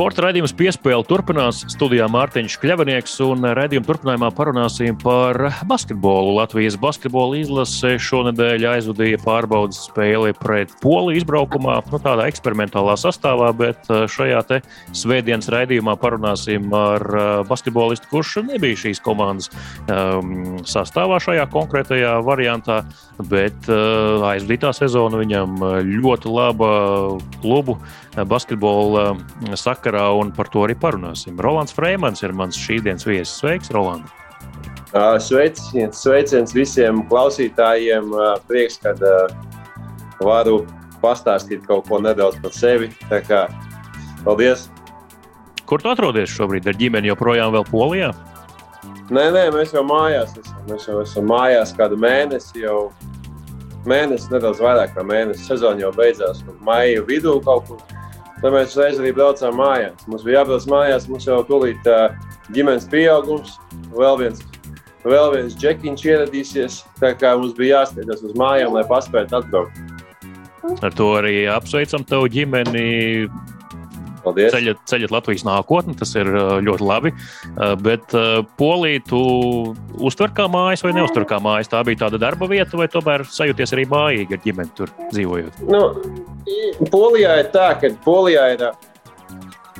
Sporta raidījums piespēle turpinās. Studijā Mārtiņš Kļavinieks un raidījuma turpinājumā parunāsim par basketbolu. Latvijas basketbola izlase šonadēļ aizvadīja pārbaudas spēli pret Poliju izbraukumā, nu, tādā eksperimentālā sastāvā, bet uh, šajā te svētdienas raidījumā parunāsim ar uh, basketbolistu, kurš nebija šīs komandas um, sastāvā šajā konkrētajā variantā, bet uh, aizvadītā sezona viņam ļoti laba klubu basketbola sakarā, un par to arī parunāsim. Rolands Freimans ir mans šīs dienas viesis. Sveiks, Roland! Sveiciens, sveiciens visiem klausītājiem. Prieks, ka varu pastāstīt kaut ko nedaudz par sevi. Tā kā, paldies! Kur tu atrodies šobrīd? Ar ģimeni joprojām vēl Polijā? Nē, nē, mēs jau mājās esam. Mēs jau esam mājās kādu mēnesi. Jau mēnesis, nedaudz vairāk kā mēnesis. Sezona jau beidzās, maija vidū kaut kur. Tad mēs uzreiz arī braucām mājās. Mums bija jābrauc mājās, mums jau tūlīt uh, ģimenes pieaugums, vēl viens, vēl viens džekiņš ieradīsies. Tā kā mums bija jāsteidzas uz mājām, lai paspētu atbraukt. Ar to arī apsveicam tavu ģimeni. Paldies. Ceļat, ceļat Latvijas nākotni, tas ir ļoti labi. Bet Polija, tu uztver kā mājas vai neuztver kā mājas? Tā bija tāda darba vieta, vai tomēr sajūties arī mājīgi ar ģimeni tur dzīvojot? Nu, Polijā ir tā, ka Polijā ir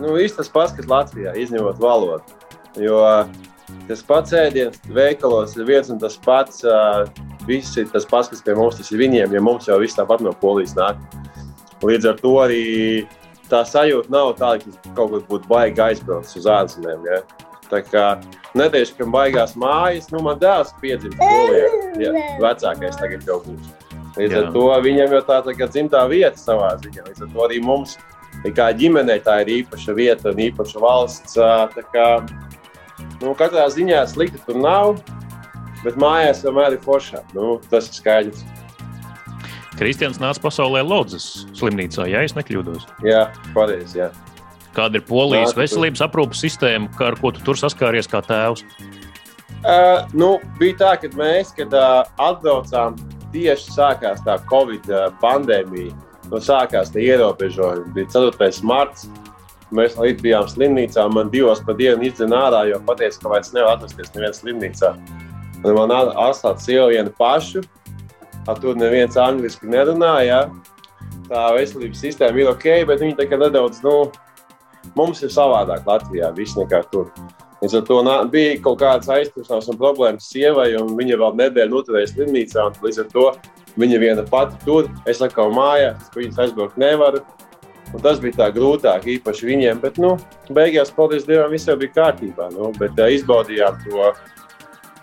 nu, tas pats, kas Latvijā, izņemot valodu. Jo tas pats ēdiens veikalos ir viens un tas pats. Viss ir tas pats, kas pie mums ir viņiem, jo mums jau viss tāpat no Polijas nāk. Līdz ar to arī tā sajūta nav tāda, ka kaut kur būtu baigi aizbraucis uz ārzemēm. Ja? Tā kā nedēļas, ka baigās mājas, nu, man dēls piedzimst polijā. Ja, vecākais tagad jau būs. Līdz Jā. ar to viņam jau tā, tā kā dzimtā vieta savā ziņā. Līdz ar to arī mums, kā ģimenei, tā ir īpaša vieta un īpaša valsts. Tā kā, nu, katrā ziņā slikti tur nav, bet mājās vienmēr ir foršā. Nu, tas ir skaidrs. Kristians nāca pasaulē Lodzes slimnīcā, ja es nekļūdos. Jā, pareizi. Kāda ir polijas Nā, veselības aprūpas sistēma, kā ar ko tu tur saskāries kā tēvs? Uh, nu, bija tā, ka mēs, kad uh, atbraucām, tieši sākās tā Covid pandēmija. Nu, sākās tie ierobežojumi. Bija 4. marts. Mēs līdz bijām slimnīcā. Man divos pa dienu izdzina ārā, jo pateica, ka vairs nevar atrasties nevienā slimnīcā. Un man atstāt sievu vienu pašu tur neviens angliski nerunā. Ja? Tā veselības sistēma ir ok, bet viņi tā nedaudz, nu, mums ir savādāk Latvijā, viss nekā tur. Līdz ar to bija kaut kādas aizturšanās un problēmas sievai, un viņa vēl nedēļu noturēja slimnīcā. Līdz ar to viņa viena pati tur, es atkal mājās, viņas aizbraukt nevaru. Un tas bija tā grūtāk, īpaši viņiem. Bet, nu, beigās, paldies Dievam, viss jau bija kārtībā. Nu, bet uh, izbaudījām to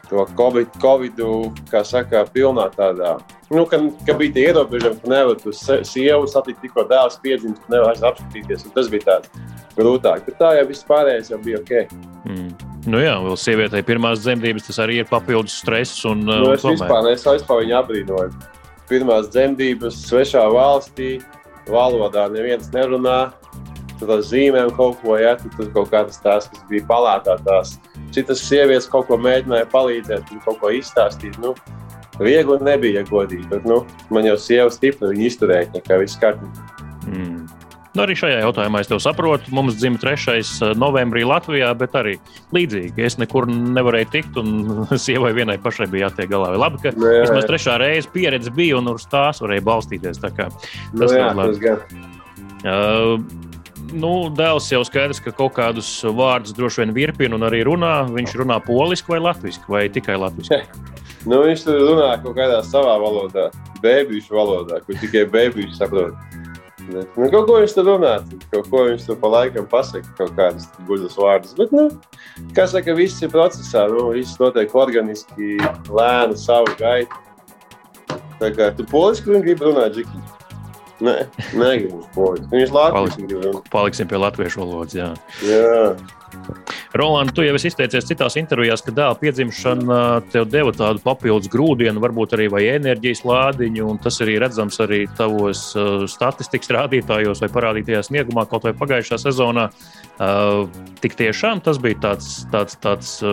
to Covid, Covidu, kā saka, pilnā tādā. Nu, ka, ka bija tie ierobežojumi, ka nevar uz sievu satikt tikko dēls piedzimis, nevar apskatīties. Tas bija tāds grūtāk. Bet tā jau viss pārējais jau bija ok. Mm. Nu jā, vēl sievietei pirmās dzemdības tas arī ir papildus stress. Un, nu, es un vispār, es vispār viņu abrīnoju. Pirmās dzemdības svešā valstī, valodā neviens nerunā tur ar zīmēm kaut ko, ja tur kaut kādas tās, kas bija palātā, tās citas sievietes kaut ko mēģināja palīdzēt, kaut ko izstāstīt. Nu, viegli nebija, ja godīgi, bet nu, man jau sieva stipri, viņa izturēja, nekā viss kārtībā. Mm. Nu, arī šajā jautājumā es tev saprotu. Mums dzimta 3. Eh, novembrī Latvijā, bet arī līdzīgi. Es nekur nevarēju tikt, un sievai vienai pašai bija jātiek galā. Labi, ka nu, jā, vismaz trešā reize pieredze bija, un uz tās varēja balstīties. Tā kā, tas nu, jā, labi. Uh, nu, dēls jau skaidrs, ka kaut kādus vārdus droši vien virpina un arī runā. Viņš runā poliski vai latviešu, vai tikai latviešu? nu, viņš tur runā kaut kādā savā valodā, bēbīšu valodā, kur tikai bēbīši saprot. Bet, nu, kaut ko viņš tur runā, kaut ko viņš tur pa laikam pasaka, kaut kādas guļas vārdus. Bet, nu, kā saka, viss ir procesā, nu, viss notiek organiski, lēni, savu gaitu. Tā kā tu poliski gribi runāt, Džikiņš. Nē, poļu. Viņš Latvijas. Paliksim pie latviešu valodas, jā. Jā. Roland, tu jau esi izteicies citās intervijās, ka dēla piedzimšana tev deva tādu papildus grūdienu, varbūt arī enerģijas lādiņu, un tas arī redzams arī tavos uh, statistikas rādītājos vai parādītajā sniegumā kaut vai pagājušā sezonā. Uh, tik tiešām tas bija tāds, tāds, tāds uh,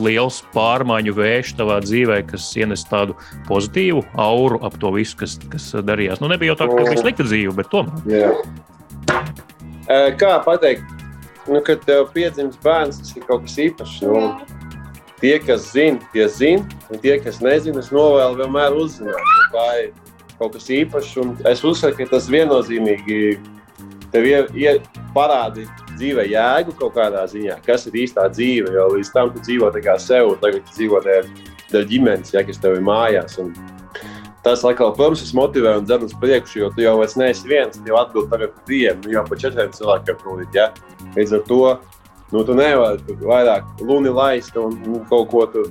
liels pārmaiņu vējš tavā dzīvē, kas ienes tādu pozitīvu auru ap to visu, kas, kas darījās. Nu, nebija jau tā, ka tas bija slikta dzīve, bet tomēr. Yeah. Kā pateikt? Nu, kad tev piedzimst bērns, tas ir kaut kas īpašs. Nu, tie, kas zina, tie zina, un tie, kas nezina, es novēlu vienmēr uzzināt. Tā ir kaut kas īpašs, un es uzskatu, ka tas viennozīmīgi tev ie, ie, parādi dzīvē jēgu kaut kādā ziņā, kas ir īstā dzīve. Jo līdz tam tu dzīvo tā kā sev, tagad tu dzīvo ar ģimenes, ja, kas tev ir mājās. Un, Tas, atkal, protams, tas motivē un dzer uz priekšu, jo tu jau neesi viens. Tu jau atbildi tagad par diviem, nu jau par četriem cilvēkiem. Prūdīt, ja? Līdz ar to nu, tu nevari vairāk luni laist un nu, kaut ko tu,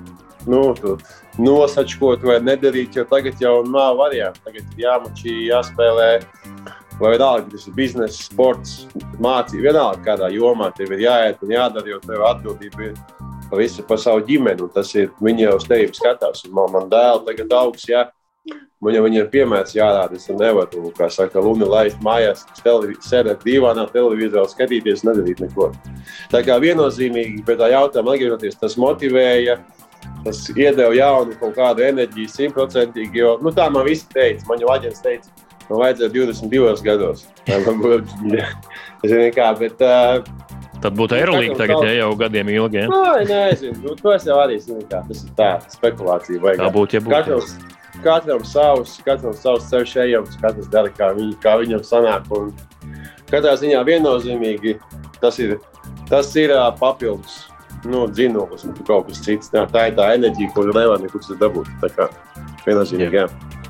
nu, tu nosačkot vai nedarīt, jo tagad jau nav variantu. Tagad jāmačī, jāspēlē. Vai vienalga, tas ir biznesa, sports, mācība, vienalga, kādā jomā tev ir jāiet un jādara, jo tev atbildība ir par visu par savu ģimeni. Tas ir viņi jau uz tevi skatās. Un man, man dēls tagad augs. Ja? Man jau ir piemērs jārāda. Es nevaru, kā saka, Luna laist mājās, sēdēt divānā televizorā, skatīties, nedarīt neko. Tā kā viennozīmīgi pie tā jautājuma atgriežoties, tas motivēja. Tas iedeva jaunu kaut kādu enerģiju, simtprocentīgi. Jo nu, tā man viss teica. Man jau aģents teica, man vajadzēja 22 gados. Es zinu, kā, bet, uh, Tad būtu aerolīga tagad, ja jau gadiem ilgi. Ja? Nē, nezinu. Nu, to es jau arī zinu, tas ir tā spekulācija. Tā būtu, ja būtu. Katrs, katram savs, katram savs ceļš ejams, katrs dara, kā, viņ, kā viņam sanāk. Un katrā ziņā viennozīmīgi tas ir, tas ir uh, papildus nu, dzinolis, kaut kas cits. Tā, tā ir tā enerģija, ko nevar nekur dabūt. Tā kā viennozīmīgi, jā. jā.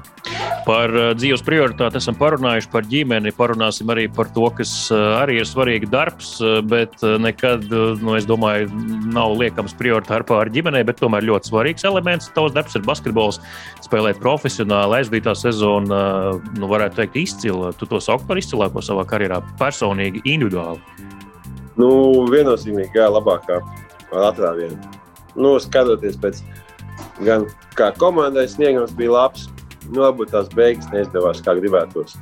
Par uh, dzīves prioritāti esam parunājuši, par ģimeni, parunāsim arī par to, kas uh, arī ir svarīgi darbs, uh, bet nekad, nu, es domāju, nav liekams prioritāri pār ģimenei, bet tomēr ļoti svarīgs elements. Tavs darbs ir basketbols, spēlēt profesionāli, aizdītā sezona, nu, varētu teikt, izcila. Tu to sauc par izcilāko savā karjerā, personīgi, individuāli. Nu, viennozīmīgi, jā, labākā atrāviena. Nu, skatoties pēc gan kā komandai sniegums bija labs, nu, varbūt tās beigas neizdevās kā gribētos.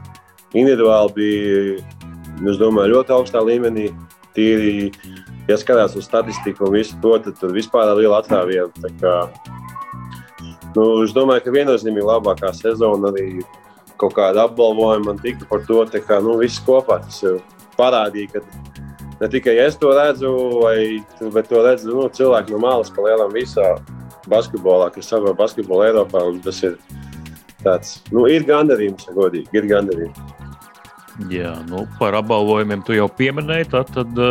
Individuāli bija, es domāju, ļoti augstā līmenī. Tīri, ja skatās uz statistiku un visu to, tad tur vispār ir liela atrāviena. Kā, nu, es domāju, ka viennozīmīgi labākā sezona arī kaut kāda apbalvojuma man tika par to, ka nu, viss kopā tas parādīja, ka ne tikai es to redzu, vai, bet to redz nu, cilvēki no malas, pa lielam visā basketbolā, kas savā basketbolā Eiropā. Tas ir tāds nu, ir gandarījums, ja godīgi, ir gandarījums. Jā, nu, par apbalvojumiem tu jau pieminēji. Tad, tad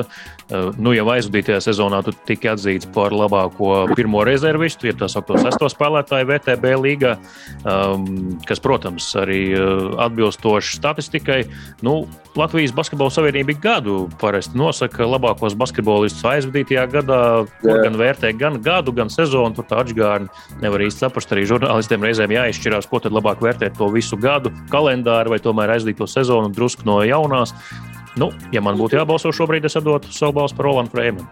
nu, jau aizvadītajā sezonā tu tika atzīts par labāko pirmo rezervistu, ja tā saucamo sesto spēlētāju VTB līgā, um, kas, protams, arī uh, atbilstoši statistikai. Nu, Latvijas Basketbola Savienība gadu parasti nosaka labākos basketbolistus aizvadītajā gadā, kur Jā. gan vērtē gan gadu, gan sezonu. Tur tā atgādina nevar īsti saprast. Arī žurnālistiem reizēm jāizšķirās, ko tad labāk vērtēt to visu gadu, kalendāru vai tomēr aizdīto sezonu drusku no jaunās. Nu, ja man būtu jābalso šobrīd, es dotu savu balsu par Rolandu Freimanu.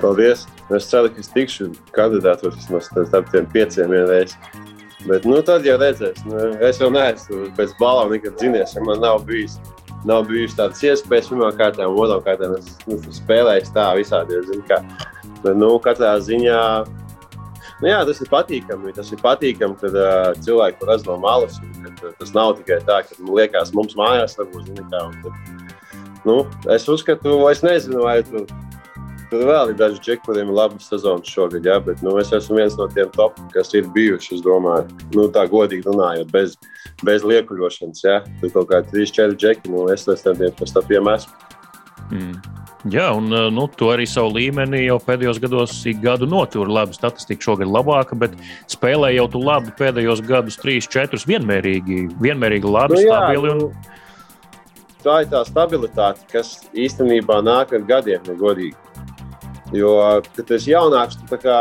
Paldies! Es ceru, ka es tikšu kandidātos vismaz starp tiem pieciem vienreiz. Bet nu, tad jau redzēs. Nu, es jau neesmu pēc balām nekad zinies, ja man nav bijis. Nav bijusi tādas iespējas, pirmā kārtā, un otrā kārtā es nu, spēlēju tā visādi. Bet, nu, katrā ziņā nu, jā, tas ir patīkami. Tas ir patīkami, kad uh, cilvēki redz no malas. Kad, uh, tas nav tikai tā, ka nu, liekas, mums mājās varbūt zini, kā. Tad, Nu, es uzskatu, es nezinu, vai tur, tur vēl ir daži džeki, kuriem ir laba sezona šogad, jā, bet nu, es esmu viens no tiem top, kas ir bijuši. Es domāju, nu, tā godīgi runājot, bez, bez liekuļošanas. Jā. Tur kaut kādi 3-4 džeki, nu, es esmu viens no tiem esmu. Mm. Jā, un nu, tu arī savu līmeni jau pēdējos gados ik gadu noturi. Labi, statistika šogad labāka, bet spēlē jau tu labi pēdējos gadus, 3-4 vienmērīgi, vienmērīgi labi, nu, jā, stabili. Un... Nu tā ir tā stabilitāte, kas īstenībā nāk ar gadiem, ja godīgi. Jo, kad es jaunāks, tu kā,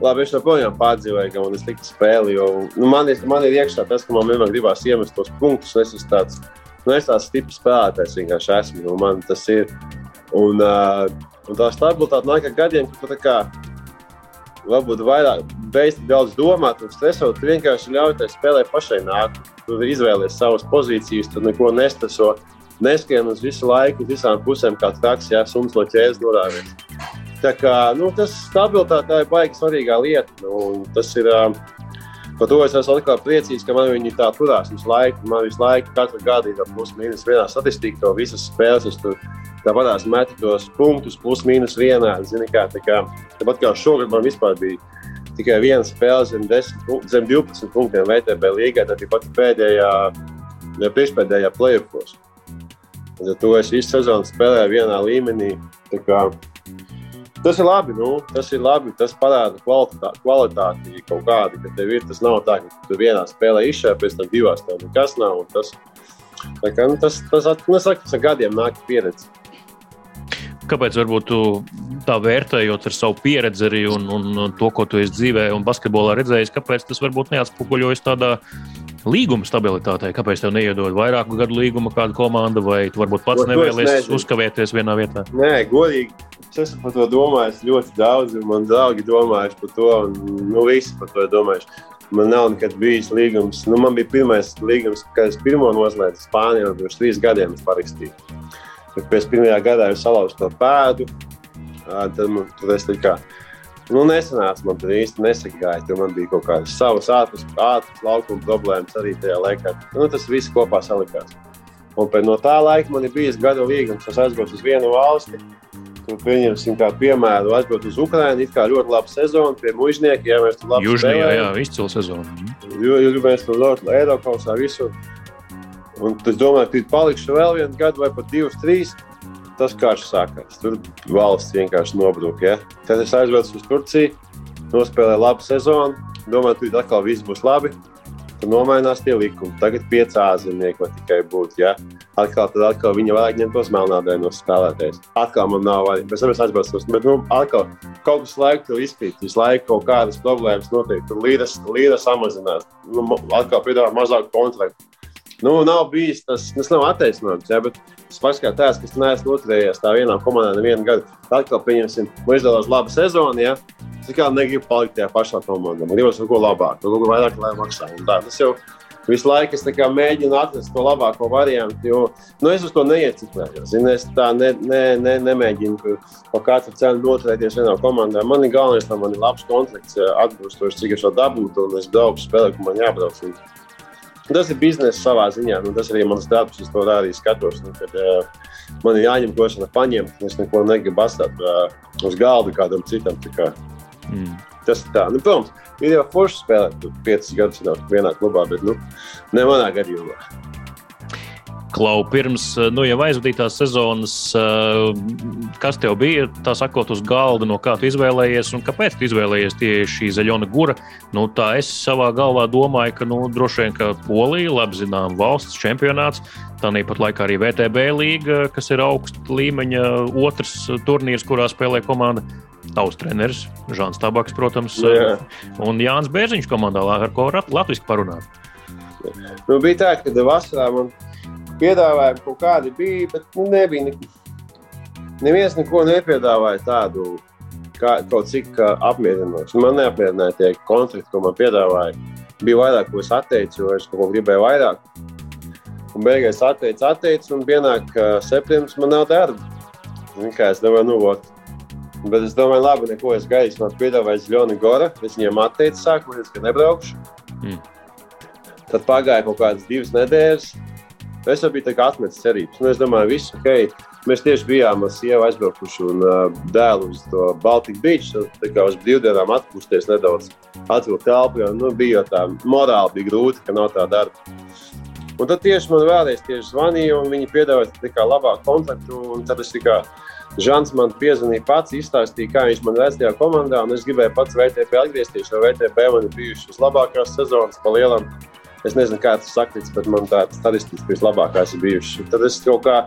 labi, es joprojām pārdzīvoju, ka man ir slikta spēle. Jo, nu, man, ir, man ir iekšā tas, ka man vienmēr gribās iemest tos punktus. Es esmu tāds, nu, es tāds stiprs spēlētājs, vienkārši esmu. Nu, man tas ir. Un, uh, un tā stabilitāte nāk ar gadiem, ka tu kā varbūt vairāk beidz daudz domāt un stresot. Tu vienkārši ļauj tai spēlē pašai nākt. Tu izvēlies savas pozīcijas, tu neko nestreso. Neskrien uz visu laiku, uz visām pusēm, kā traks, ja suns no ķēdes norāvies. Tā kā nu, tas stabilitāte ir baigi svarīgā lieta. Nu, tas ir. Um, Par to es esmu atkal priecīgs, ka man viņi tā turās visu laiku. Man visu laiku, katru gadu ir plus mīnus vienā statistikā, to visas spēles es tur Tāpat tās metu tos punktus, plus mīnus vienādi. Zini, kā, tā kā, tāpat kā šogad man vispār bija tikai viena spēle zem, 10, zem 12 punktiem VTB līgā, tad bija pat pēdējā, priekšpēdējā playoffs. Tad to es visu sezonu spēlēju vienā līmenī. Tas ir labi, nu, tas ir labi. Tas parāda kvalitāti, kvalitāti kaut kādu, ka tev ir. Tas nav tā, ka tu vienā spēlē izšķēri, pēc tam divās tev nekas nav. Tas, kā, nu, tas, tas, tas, tas, ar gadiem nāk pieredze. Kāpēc varbūt tu tā vērtējot ar savu pieredzi arī un, un to, ko tu esi dzīvē un basketbolā redzējis, kāpēc tas varbūt neatspoguļojas tādā līguma stabilitātei? Kāpēc tev neiedod vairāku gadu līguma kāda komanda, vai tu varbūt pats nevēlies uzkavēties vienā vietā? Nē, godīgi Es esmu par to domājis ļoti daudz, un man draugi domājuši par to, un nu, visi par to domājuši. Man nav nekad bijis līgums. Nu, man bija pirmais līgums, kad es pirmo noslēdzu Spānijā, jau pirms trīs gadiem parakstīju. Kad pēc pirmajā gadā jau salauzu to pēdu, tad, man, tad es tā kā. Nu, nesanāca, man tur īsti nesagāja. Tur man bija kaut kādas savas ātras, ātras laukuma problēmas arī tajā laikā. Nu, tas viss kopā salikās. Un no tā laika man ir bijis gada līgums, kas aizbrauc uz vienu valsti. Tur pieņemsim, kā piemēru, aizbraukt uz Ukrajinu. It kā ļoti laba sezona pie mužniekiem, ja mēs tur labi strādājam. Jā, jā, izcila sezona. Jo, jo mēs tur ļoti Eiropā visur. Un es domāju, ka palikšu vēl vienu gadu vai pat divus, trīs. Tas karš sākās. Tur valsts vienkārši nobruka. Ja? Tad es aizbraucu uz Turciju, nospēlēju labu sezonu. Domāju, ka tur atkal viss būs labi ka nomainās tie likumi. Tagad pieci ārzemnieki tikai būt. Ja? Atkal, tad atkal viņa vajag ņemt tos melnādainos spēlētājus. Atkal man nav vajag. Tam es aizbraucu. Bet nu, atkal kaut kas laiku tur izkrīt. Visu laiku kaut kādas problēmas notiek. Tur līras, līras samazinās. Nu, atkal piedāvā mazāk kontraktu. Nu, nav bijis tas, tas nav attaisnojums, ja, bet es paskaidroju, tās, ka es neesmu noturējies tā vienā komandā nevienu gadu. Atkal, pieņemsim, man izdevās laba sezona, ja, Es kā negribu palikt tajā pašā komandā. Man gribas kaut ko labāku, kaut ko vairāk, lai maksā. Tā, tas jau visu laiku es mēģinu atrast to labāko variantu. Jo nu, es uz to neieciklēju. Es tā ne, ne, ne, nemēģinu par katru cenu noturēties vienā komandā. Man ir galvenais, lai man ir labs kontrakts, atbilstoši, cik es to dabūtu, un es braucu spēlēt, kur man jābrauc. Un tas ir biznesa savā ziņā. Nu, tas arī mans darbs, es to arī skatos. Nu, kad, uh, man ir jāņem to no paņemt. Es neko negribu atstāt uh, uz galda kādam citam. Mm. Tas ir tā. Nu, protams, ir jau forši spēlēt, piecus gadus vienā klubā, bet nu, ne manā gadījumā. Klau, pirms nu, jau aizvadītās sezonas, kas tev bija sakot, uz galda, no kā tu izvēlējies un kāpēc tu izvēlējies tieši zaļona gura? Nu, tā es savā galvā domāju, ka nu, droši vien ka Polija, labi zinām, valsts čempionāts, tā nīpat laikā arī VTB līga, kas ir augsta līmeņa otrs turnīrs, kurā spēlē komanda. Tavs treneris, Žants Tabaks, protams, Jā. un Jānis Bērziņš komandā, ar ko Latvijas parunāt. Nu, bija tā, ka vasarā man piedāvājumi kaut kādi bija, bet nu, nebija. Ne, neviens neko nepiedāvāja tādu kā, kaut cik apmierinošu. Man neapmierināja tie kontrakti, ko man piedāvāja. Bija vairāk, ko es atteicu, jo es kaut ko gribēju vairāk. Un beigās atteicu, atteicu, un pienāk septembris, man nav darba. Zin, kā es domāju, nu, ot, Bet es domāju, labi, neko es gaisu. Man piedāvāja Zļoni Gora. Es viņiem atteicu sākumā, ka nebraukšu. Mm. Tad pagāja kaut kādas divas nedēļas. Es jau biju atmetis cerības. Nu, es domāju, viss ok. Mēs tieši bijām ar sievu aizbraukuši un uh, dēlu uz to Baltiku Beach. Tā kā uz brīvdienām atpūsties nedaudz, atvilkt telpu. Jo nu, bija tā morāli bija grūti, ka nav tā darba. Un tad tieši man vēlreiz tieši zvanīja, un viņi piedāvāja labāku kontaktu. Tad es tikai Žants man piezvanīja pats, izstāstīja, kā viņš man redz tajā komandā. Es gribēju pats VTP atgriezties, jo VTP man ir bijušas labākās sezonas pa lielam. Es nezinu, kā tas sakts, bet man tādas statistikas vislabākās ir bijušas. Tad es kaut kā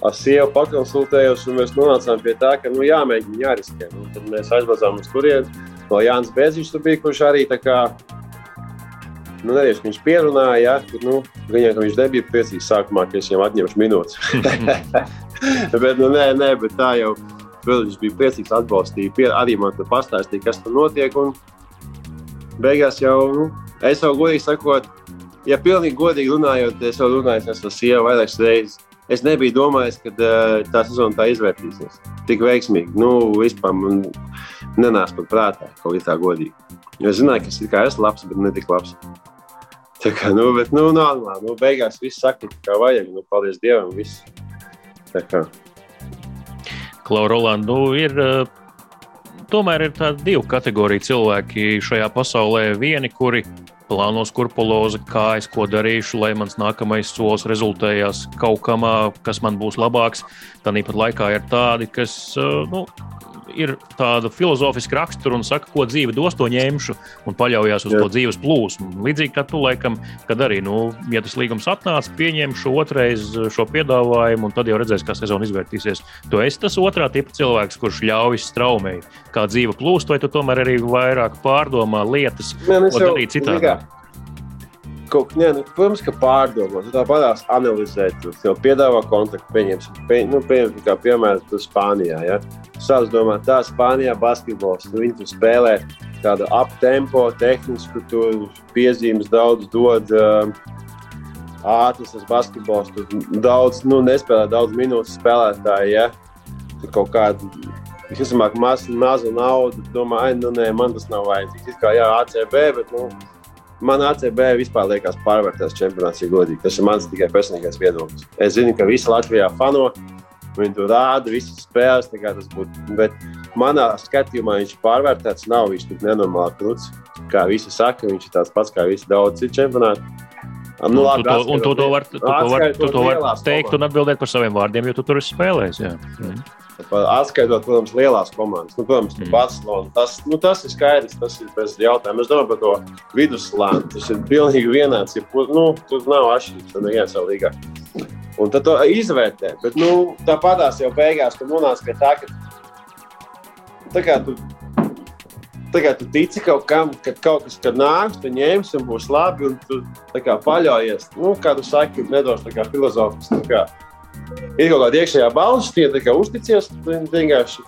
ar sievu pakonsultējos, un mēs nonācām pie tā, ka nu, jāmēģina jāriskē. Nu, tad mēs aizbraucām uz turieni. No Jānis Bēziņš tur bija, kurš arī tā kā, nu, nevies, viņš pierunāja, ja, ka, nu, viņam, ka viņš nebija priecīgs sākumā, ka es viņam atņemšu minūtes. bet, nu, nē, nē, bet tā jau, protams, viņš bija priecīgs, atbalstīja, pie, arī man pastāstīja, kas tur notiek, un beigās jau, nu, Es jau godīgi sakot, ja pilnīgi godīgi runājot, es jau runāju ar sievu vairākas reizes. Es nebiju domājis, ka uh, tā sezona tā izvērtīsies tik veiksmīgi. Nu, vispār man nenāca pat prātā, kaut kā tā godīgi. Jo es zināju, ka es esmu labs, bet ne tik labs. Tā kā, nu, bet, nu, normāli. Nu, beigās viss saka, kā vajag. Nu, paldies Dievam, viss. Tā kā. Klau Roland, nu, ir tomēr ir tādi divi kategoriju cilvēki šajā pasaulē. Vieni, kuri plāno skurpulozi, kā es ko darīšu, lai mans nākamais solis rezultējās kaut kam, kas man būs labāks. Tāpat laikā ir tādi, kas nu, ir tāda filozofiska rakstura un saka, ko dzīve dos, to ņemšu un paļaujas uz Jā. to dzīves plūsmu. Līdzīgi kā tu, laikam, kad arī, nu, ja tas līgums atnāca, pieņemšu otrais šo piedāvājumu, un tad jau redzēs, kā sezona izvērtīsies. Tu esi tas otrā tipa cilvēks, kurš ļauj straumēji, kā dzīve plūst, vai tu tomēr arī vairāk pārdomā lietas, Nē, ko darīt citādi. Kaut, nē, nu, protams, ka pārdomāt, tu tāpat analizēt, tu jau piedāvā kontaktu, pieņemsim, pie, nu, pieņemsim kā piemēram, tu Spānijā, ja? Sāc domāt, tā Spānijā basketbols, nu, viņi tur spēlē tādu aptempo, tehnisku, tur piezīmes daudz dod, uh, ātrs tas basketbols, tur daudz, nu, nespēlē daudz minūtes spēlētāji, ja? Tur kaut kādu izsamāk maz, mazu naudu, domā, ai, nu, nē, man tas nav vajadzīgs. It kā, jā, ACB, bet, nu, Man ACB vispār liekas pārvērtēs čempionāts, ja godīgi. Tas ir mans tikai personīgais viedoklis. Es zinu, ka visi Latvijā fano, viņi tur rāda, visas spēles, tas būtu. Bet manā skatījumā viņš ir pārvērtēts, nav viņš tik nenormāli krūts. Kā visi saka, viņš ir tāds pats kā visi daudz citu čempionātu. Nu, labi, tu to, un tu to vari var, var teikt un atbildēt par saviem vārdiem, jo tu tur esi spēlējis. Jā. Mm. Atskaitot, protams, lielās komandas. Nu, protams, mm. Barcelona, tas, nu, tas ir skaidrs, tas ir bez jautājuma. Es domāju par to viduslānu. Tas ir pilnīgi vienāds. Ja, nu, tur nav atšķirības, tad neviens jau līgā. Un tad to izvērtē. Bet nu, tāpatās jau beigās tu nonāc pie tā, ka tā kā tu, kā tu tici kaut kam, ka kaut kas kad nāks, tu ņemsi un būs labi. Un tu kā, paļaujies. Nu, kā tu saki, kā filozofisks ir kaut kāda iekšējā balss, tie tikai uzticies. Vienkārši.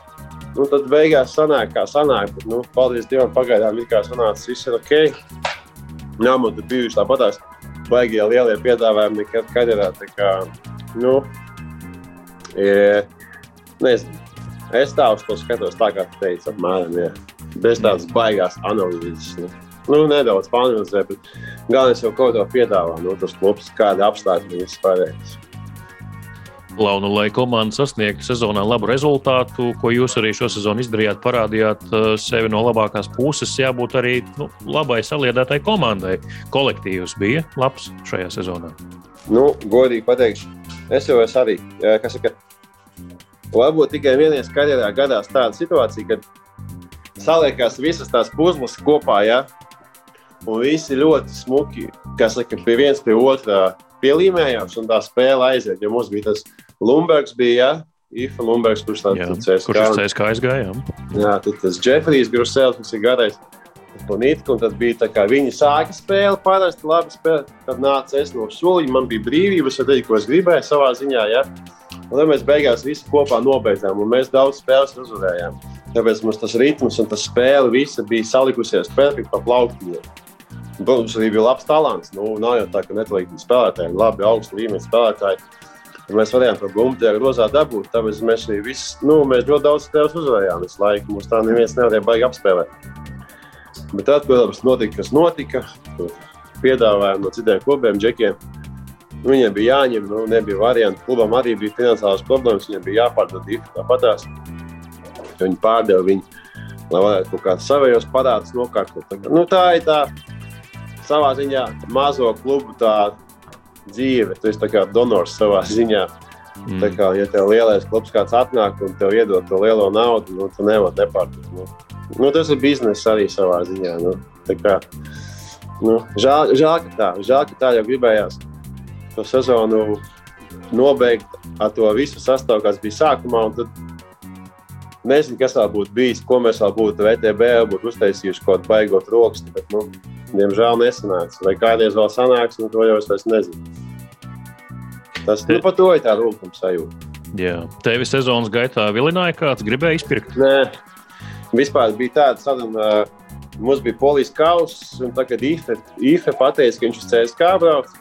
Nu, tad beigās sanāk, kā sanāk. Bet, nu, paldies Dievam, pagaidām ir kā sanācis, viss ir ok. Man tur bijuši tāpatās baigie lielie piedāvājumi nekad karjerā. Tā kā, nu, e, nezinu. Es tā uz to skatos, tā kā teicu, apmēram, jā. Bez tādas baigās analīzes. Nu. Nu, nedaudz pāranalizēt, bet galvenais jau kaut ko piedāvā. Nu, tas klubs, kāda apstākļi ir vispārējais. Launu, lai komanda sasniegtu sezonā labu rezultātu, ko jūs arī šo sezonu izdarījāt, parādījāt uh, sevi no labākās puses, jābūt arī nu, labai saliedētai komandai. Kolektīvs bija labs šajā sezonā. Nu, godīgi pateikšu, es jau esmu arī. Kas ir, varbūt tikai vienreiz karjerā gadās tāda situācija, kad saliekās visas tās puzles kopā, ja? un visi ļoti smuki, kas saka, pie viens pie otra pielīmējās, un tā spēle aiziet. Jo mums bija tas Lumbergs, bija, ja? Ifa Lumbergs, kurš tāds - CSK. Kurš CSK aizgāja? Jā, tad tas Jeffrijs Grusels, kas ir garais. Bonītka, un tad bija tā, ka viņi sāka spēli, parasti labi spēlēt. Tad nāca es no soliņa, man bija brīvības, es teicu, ko es gribēju savā ziņā. Ja? Un tad mēs beigās visi kopā nobeidzām, un mēs daudz spēles uzvarējām. Tāpēc mums tas ritms un tas spēle visa bija salikusies perfekti pa plauktiņiem. Protams, arī bija labs talants. Nu, nav jau tā, ka netalīgi spēlētāji, labi augstu līmeņa spēlētāji. Mēs varējām to gumbu tajā grozā dabūt, tāpēc mēs arī viss, nu, mēs ļoti daudz spēles uzvarējām visu laiku. Mums tā neviens nevarēja baigi apspēlēt. Bet tad, protams, notika, kas notika. Piedāvājumi no citiem klubiem, džekiem. Viņiem bija jāņem, nu, nebija variantu. Klubam arī bija finansiālas problēmas, viņiem bija jāpārdod divi tāpatās. Viņi pārdeva viņu, lai varētu kaut kādas savējos parādus nokārtot. Tā, nu, tā ir tā savā ziņā mazo klubu dzīve. Tu esi kā donors savā ziņā. Mm. Tā kā, ja tev lielais klubs kāds atnāk un tev iedod to lielo naudu, nu, tu nevari nepārdot. Nu. Nu, tas ir biznesa arī savā ziņā. Nu. Tā kā, nu, žēl, žēl, ka tā, žēl, ka tā jau gribējās to sezonu nobeigt ar to visu sastāvu, kas bija sākumā. Nezinu, kas vēl būtu bijis, ko mēs vēl būtu VTB būtu uztaisījuši kaut kādu baigot rokstu. Bet, nu, Diemžēl nesanāca. Vai kādreiz vēl sanāks, nu, to jau es nezinu. Tas nu, par to ir tā rūkuma sajūta. Jā, tevi sezonas gaitā vilināja kāds, gribēja izpirkt? Nē, vispār bija tāds, sadam, mums bija polijas kauss, un tagad IFE, IFE pateica, ka viņš uz CSK brauc.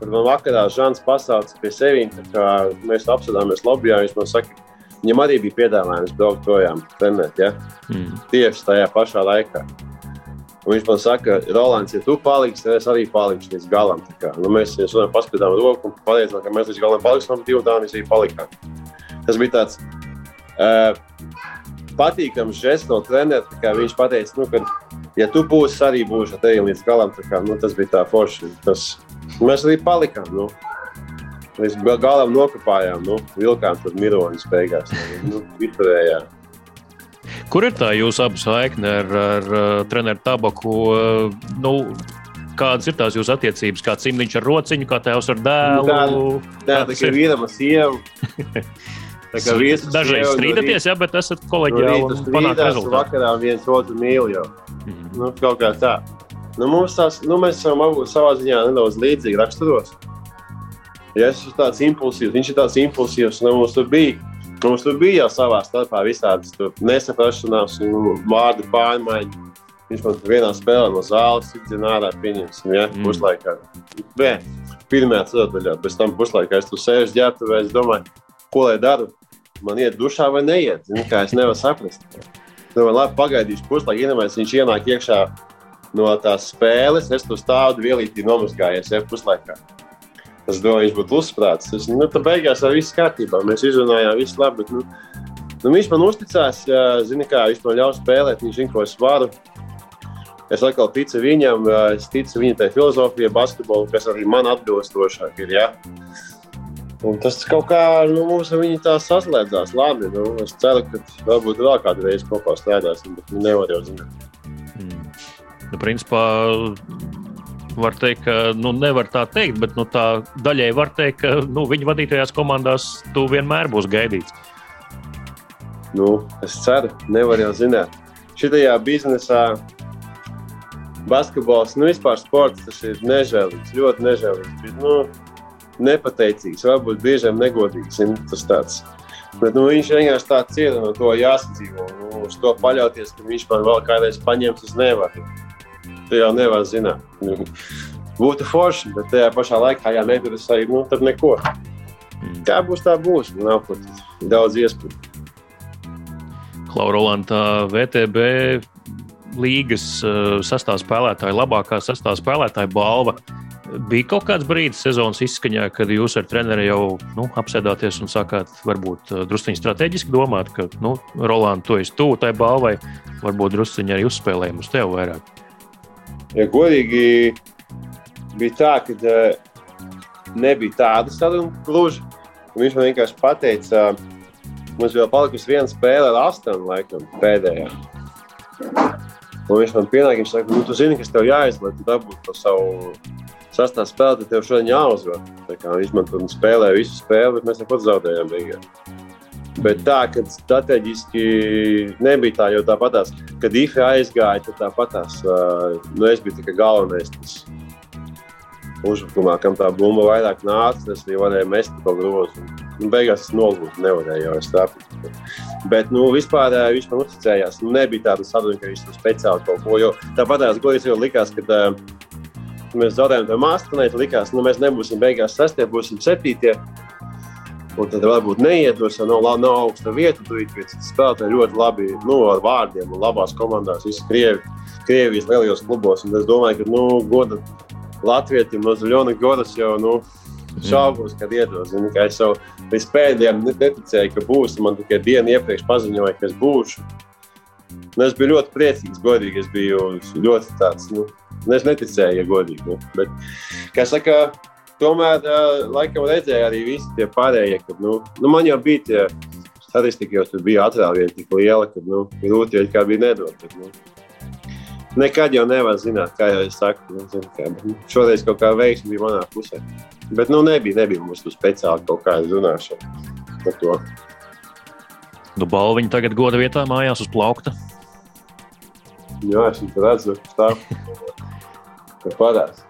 Tad man vakarā Žants pasauca pie sevis, kā mēs apsēdāmies lobbyā. Viņš man saka, viņam arī bija piedāvājums braukt projām, trenēt, ja? mm. tieši tajā pašā laikā. Un viņš man saka, Rolands, ja tu paliksi, tad es arī palikšu līdz galam. Kā, nu, mēs jau paskatām roku un pateicām, ka mēs līdz galam paliksim, divi dāmas arī palikām. Tas bija tāds Uh, patīkams žests no treneru. Viņš teica, nu, ka, ja tu būsi arī būšu tevi līdz galam, kā, nu, tas bija tā forši. Tas, mēs arī palikām. Nu. Mēs galam nokāpājām, nu, vilkām tur miroņus beigās. Nu, Viturējām. Kur ir tā jūsu abu saikne ar, ar, ar treneru Tabaku? Nu, kādas ir tās jūsu attiecības? Kā cimdiņš ar rociņu, kā tēvs ar dēlu? Tā, tā, tā kā vīram ar sievu. Dažreiz strīdaties, jā, bet esat kolēģiāli panākt rezultātu. Vakarā viens otru mīl jau. Mm -hmm. nu, kaut kā tā. Nu, mums tās, nu, mēs esam abu savā ziņā nedaudz līdzīgi raksturos. Ja es esmu tāds impulsīvs, viņš ir tāds impulsīvs, un mums tur bija. Mums tur bija jau savā starpā visādas nesaprašanās, vārdu pārmaiņas. Viņš man vienā spēlē no zāles izdzina ārā, pieņemsim, ja, mm. puslaikā. Nē, pirmajā ceturdaļā, pēc tam puslaikā es tur sēžu ģērbtuvē, es domāju, ko lai daru man iet dušā vai neiet. Zini, kā es nevaru saprast. Domāju, labi, pagaidīšu puslaiku, iedomājieties, viņš ienāk iekšā no tās spēles. Es tur stāvu vielītī nomazgājies, ja puslaikā. Es domāju, viņš būtu uzsprāts. Es, nu, tad beigās ar visu kārtībā. Mēs izrunājām, viss labi. Bet, nu, nu, viņš man uzticās, zina, kā viņš man ļaus spēlēt, viņš zina, ko es varu. Es atkal ticu viņam, es ticu viņa tai filozofijai, basketbolu, kas arī man atbilstošāk ir. Ja? Un tas kaut kā nu, mums ar viņu tā saslēdzās. Labi, nu, es ceru, ka varbūt vēl kādu reizi kopā strādāsim, bet nu, nevar jau zināt. Mm. Nu, principā, var teikt, ka nu, nevar tā teikt, bet nu, tā daļai var teikt, ka nu, viņa vadītajās komandās tu vienmēr būsi gaidīts. Nu, es ceru, nevar jau zināt. Šitajā biznesā basketbols, nu vispār sports, tas ir nežēlīgs, ļoti nežēlīgs. Bet, nu, nepateicīgs, varbūt brīžiem negodīgs. Tas tāds. Bet, nu, viņš vienkārši ir un no to jāsadzīvo. Nu, uz to paļauties, ka viņš man vēl kādreiz paņems, tas nevar. Tu jau nevar zināt. Nu, būtu forši, bet tajā pašā laikā, ja neinteresēji, nu, tad neko. Mm. Kā būs, tā būs. Nav pat daudz iespēju. Klaurolanta VTB līgas uh, sastāvā spēlētāja, labākā sastāvā spēlētāja balva Bija kaut kāds brīdis sezonas izskaņā, kad jūs ar treneri jau nu, apsēdāties un sākāt varbūt uh, druskuļi strateģiski domāt, ka, nu, Roland, tu esi tuvu tai balvai, varbūt druskuļi arī uzspēlējumu uz tevi vairāk. Ja godīgi bija tā, ka uh, nebija tāda saruna gluži. Viņš man vienkārši pateica, uh, mums vēl palikusi viena spēle ar astonu, laikam, pēdējā. Un viņš man pienāca, viņš saka, nu, tu zini, kas tev jāizlaiž, tu dabūsi to savu sastāvā spēlē, tad tev šodien jāuzvar. Viņš man tur spēlēja visu spēli, bet mēs neko zaudējām beigās. Bet tā, ka strateģiski nebija tā, jo tāpatās, kad IFE aizgāja, tad tāpatās, nu, es biju tikai galvenais. Tas, Uzbrukumā, kam tā bumba vairāk nāca, tas arī varēja mest to grozu. Nu, beigās es nolūku, nevarēju jau stāvēt. Bet, nu, vispār viņš man uzticējās. Nu, nebija tāda sadarbība, ka viņš tur speciāli kaut ko. Jo tāpat tās godīgi jau likās, ka uh, Mēs zaudējām to mākslinieci, likās, nu, mēs nebūsim beigās sestie, būsim septītie. Un tad varbūt neiedos, jo nav, nav augsta vieta. Tur ir spēlētāji ļoti labi nu, ar vārdiem un labās komandās. Visi Krievi, Krievijas lielajos klubos. Un es domāju, ka nu, goda Latvijam no Zaļona Godas jau nu, šaubos, kad iedos. Zini, ka es jau līdz pēdējiem neticēju, ka būs. Man tikai dienu iepriekš paziņoja, ka es būšu. Nu, es biju ļoti priecīgs, godīgi. Es biju ļoti tāds. Nu, Nu, es neticēju, ja godīgi. Nu. Bet, kā saka, tomēr laikam redzēju arī visi tie pārējie, ka nu, nu, man jau bija tie statistika, jo tur bija atrāvieni tik liela, ka nu, grūti jau kā bija nedot. Bet, nu, Nekad jau nevar zināt, kā jau es saku. Nu, zin, kā, nu, šoreiz kaut kā veiksmi bija manā pusē. Bet nu, nebija, nebija mums tur speciāli kaut kāda runāšana par to. Nu, balviņa tagad goda vietā mājās uz plaukta. Jā, es redzu. Ka parādās. Mhm.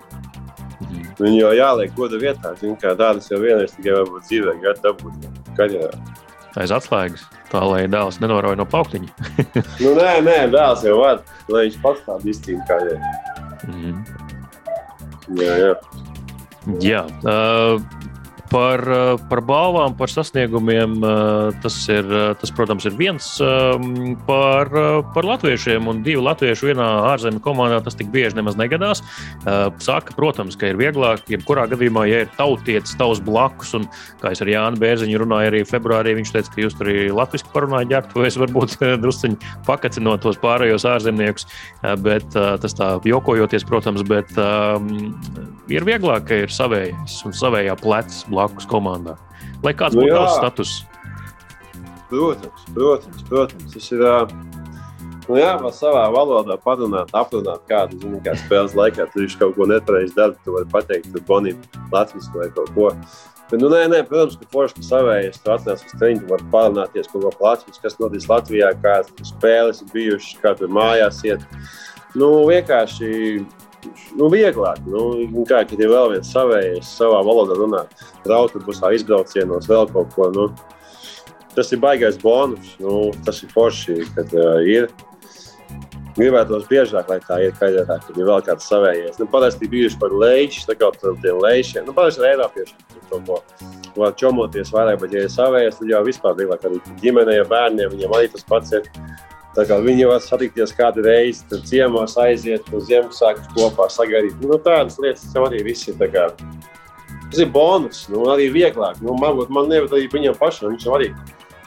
Viņu jau jāliek goda vietā. Zin, kā tādas jau vienreiz tikai varbūt dzīvē gadu dabūt karjerā. Aiz atslēgas, tā lai dēls nenorauj no pauktiņa. nu, nē, nē, dēls jau var, lai viņš pats tādu izcīna karjeru. Mm. Jā, jā. jā uh, Par, eh, par balvām, par sasniegumiem. Eh, tas, ir, eh, tas, protams, ir viens par, par latviešiem, un divu latviešu vienā ārzemju komandā tas tik bieži nemaz negadās. Saka, protams, ka ir vieglāk, jebkurā gadījumā, ja ir tautietis tavs blakus, un kā es ar Jānu Bērziņu runāju arī februārī, viņš teica, ka jūs tur arī latviešu parunājat, ģērbtuvēs, varbūt drusciņi pakacinot tos pārējos ārzemniekus, bet tas tā jokojoties, protams, bet um, ir vieglāk, ka ir savējais un savējā plecs blakus komandā. Lai kāds nu, būtu tavs status? Protams, protams, protams. Tas ir. Nu jā, var savā valodā parunāt, aprunāt kādu zinu, kā spēles laikā. Tur viņš kaut ko nepareizi dara. Tu vari pateikt, tur Bonim, Latvijas vai kaut ko. Bet, nu, nē, nē, protams, ka forši, ka savējais tu atnāc uz treniņu, var parunāties kaut ko Latvijas, kas notiks Latvijā, kādas spēles ir bijušas, kā tur mājās iet. Nu, vienkārši nu, vieglāk. Nu, kā kad ir vēl viens savējais, savā valodā runā, autobusā, izbraucienos, vēl kaut ko. Nu, tas ir baisais bonus. Nu, tas ir forši, kad uh, ir. Gribētos biežāk, lai tā ir kaitētāk, kad ir vēl kāds savējais. Nu, parasti bijuši par lejuši, tā kā tiem lejušiem. Nu, parasti ir Eiropieši, to ko var čomoties vairāk, bet ja ir savējais, tad jau vispār vieglāk arī ģimenei, bērniem, viņiem arī tas pats ir. Viņi var satikties kādu reizi, tad ciemos aiziet uz Ziemassvētku kopā, sagaidīt. Nu, tādas lietas jau arī viss ir. Tas ir bonus, nu, arī vieglāk. Nu, man man nevar arī viņam pašam. Viņš arī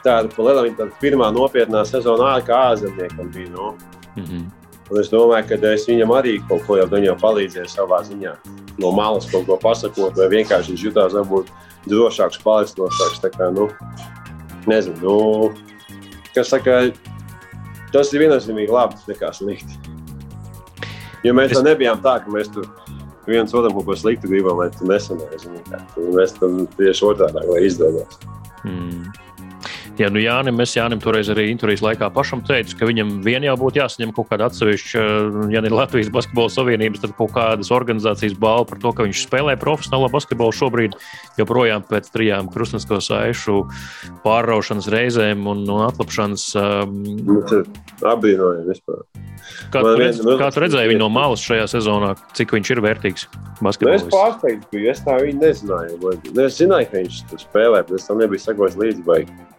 tāda liela, viņa tāda pirmā nopietnā sezona ārā ārzemniekam bija. Nu. Mm -hmm. Un es domāju, ka es viņam arī kaut ko jau viņam palīdzēju savā ziņā. No malas kaut ko pasakot, vai vienkārši viņš jutās varbūt drošāks, pārliecinošāks. Tā kā, nu, nezinu, nu, kas saka, tas ir viennozīmīgi labi nekā slikti. Jo mēs es... nebijām tā, ka mēs tur viens otram kaut ko sliktu gribam, lai tu nesanāci. Mēs tam tieši otrādi, izdodas. Mm. Ja nu Jānis, mēs Jānim toreiz arī intervijas laikā pašam teicu, ka viņam vien jau būtu jāsaņem kaut kāda atsevišķa, ja ne Latvijas Basketbola Savienības, tad kaut kādas organizācijas balva par to, ka viņš spēlē profesionālo basketbolu šobrīd, joprojām pēc trijām krustnesko saišu pārraušanas reizēm un, un atlapšanas. Um, nu, Apbrīnojami vispār. Kā tu, redz, kā tu redzēji viņu no malas šajā sezonā, cik viņš ir vērtīgs? Nu, es pārsteigts biju, es tā viņu nezināju. Es zināju, ka viņš spēlē, bet es tam nebiju sakojis līdzi. Baigi.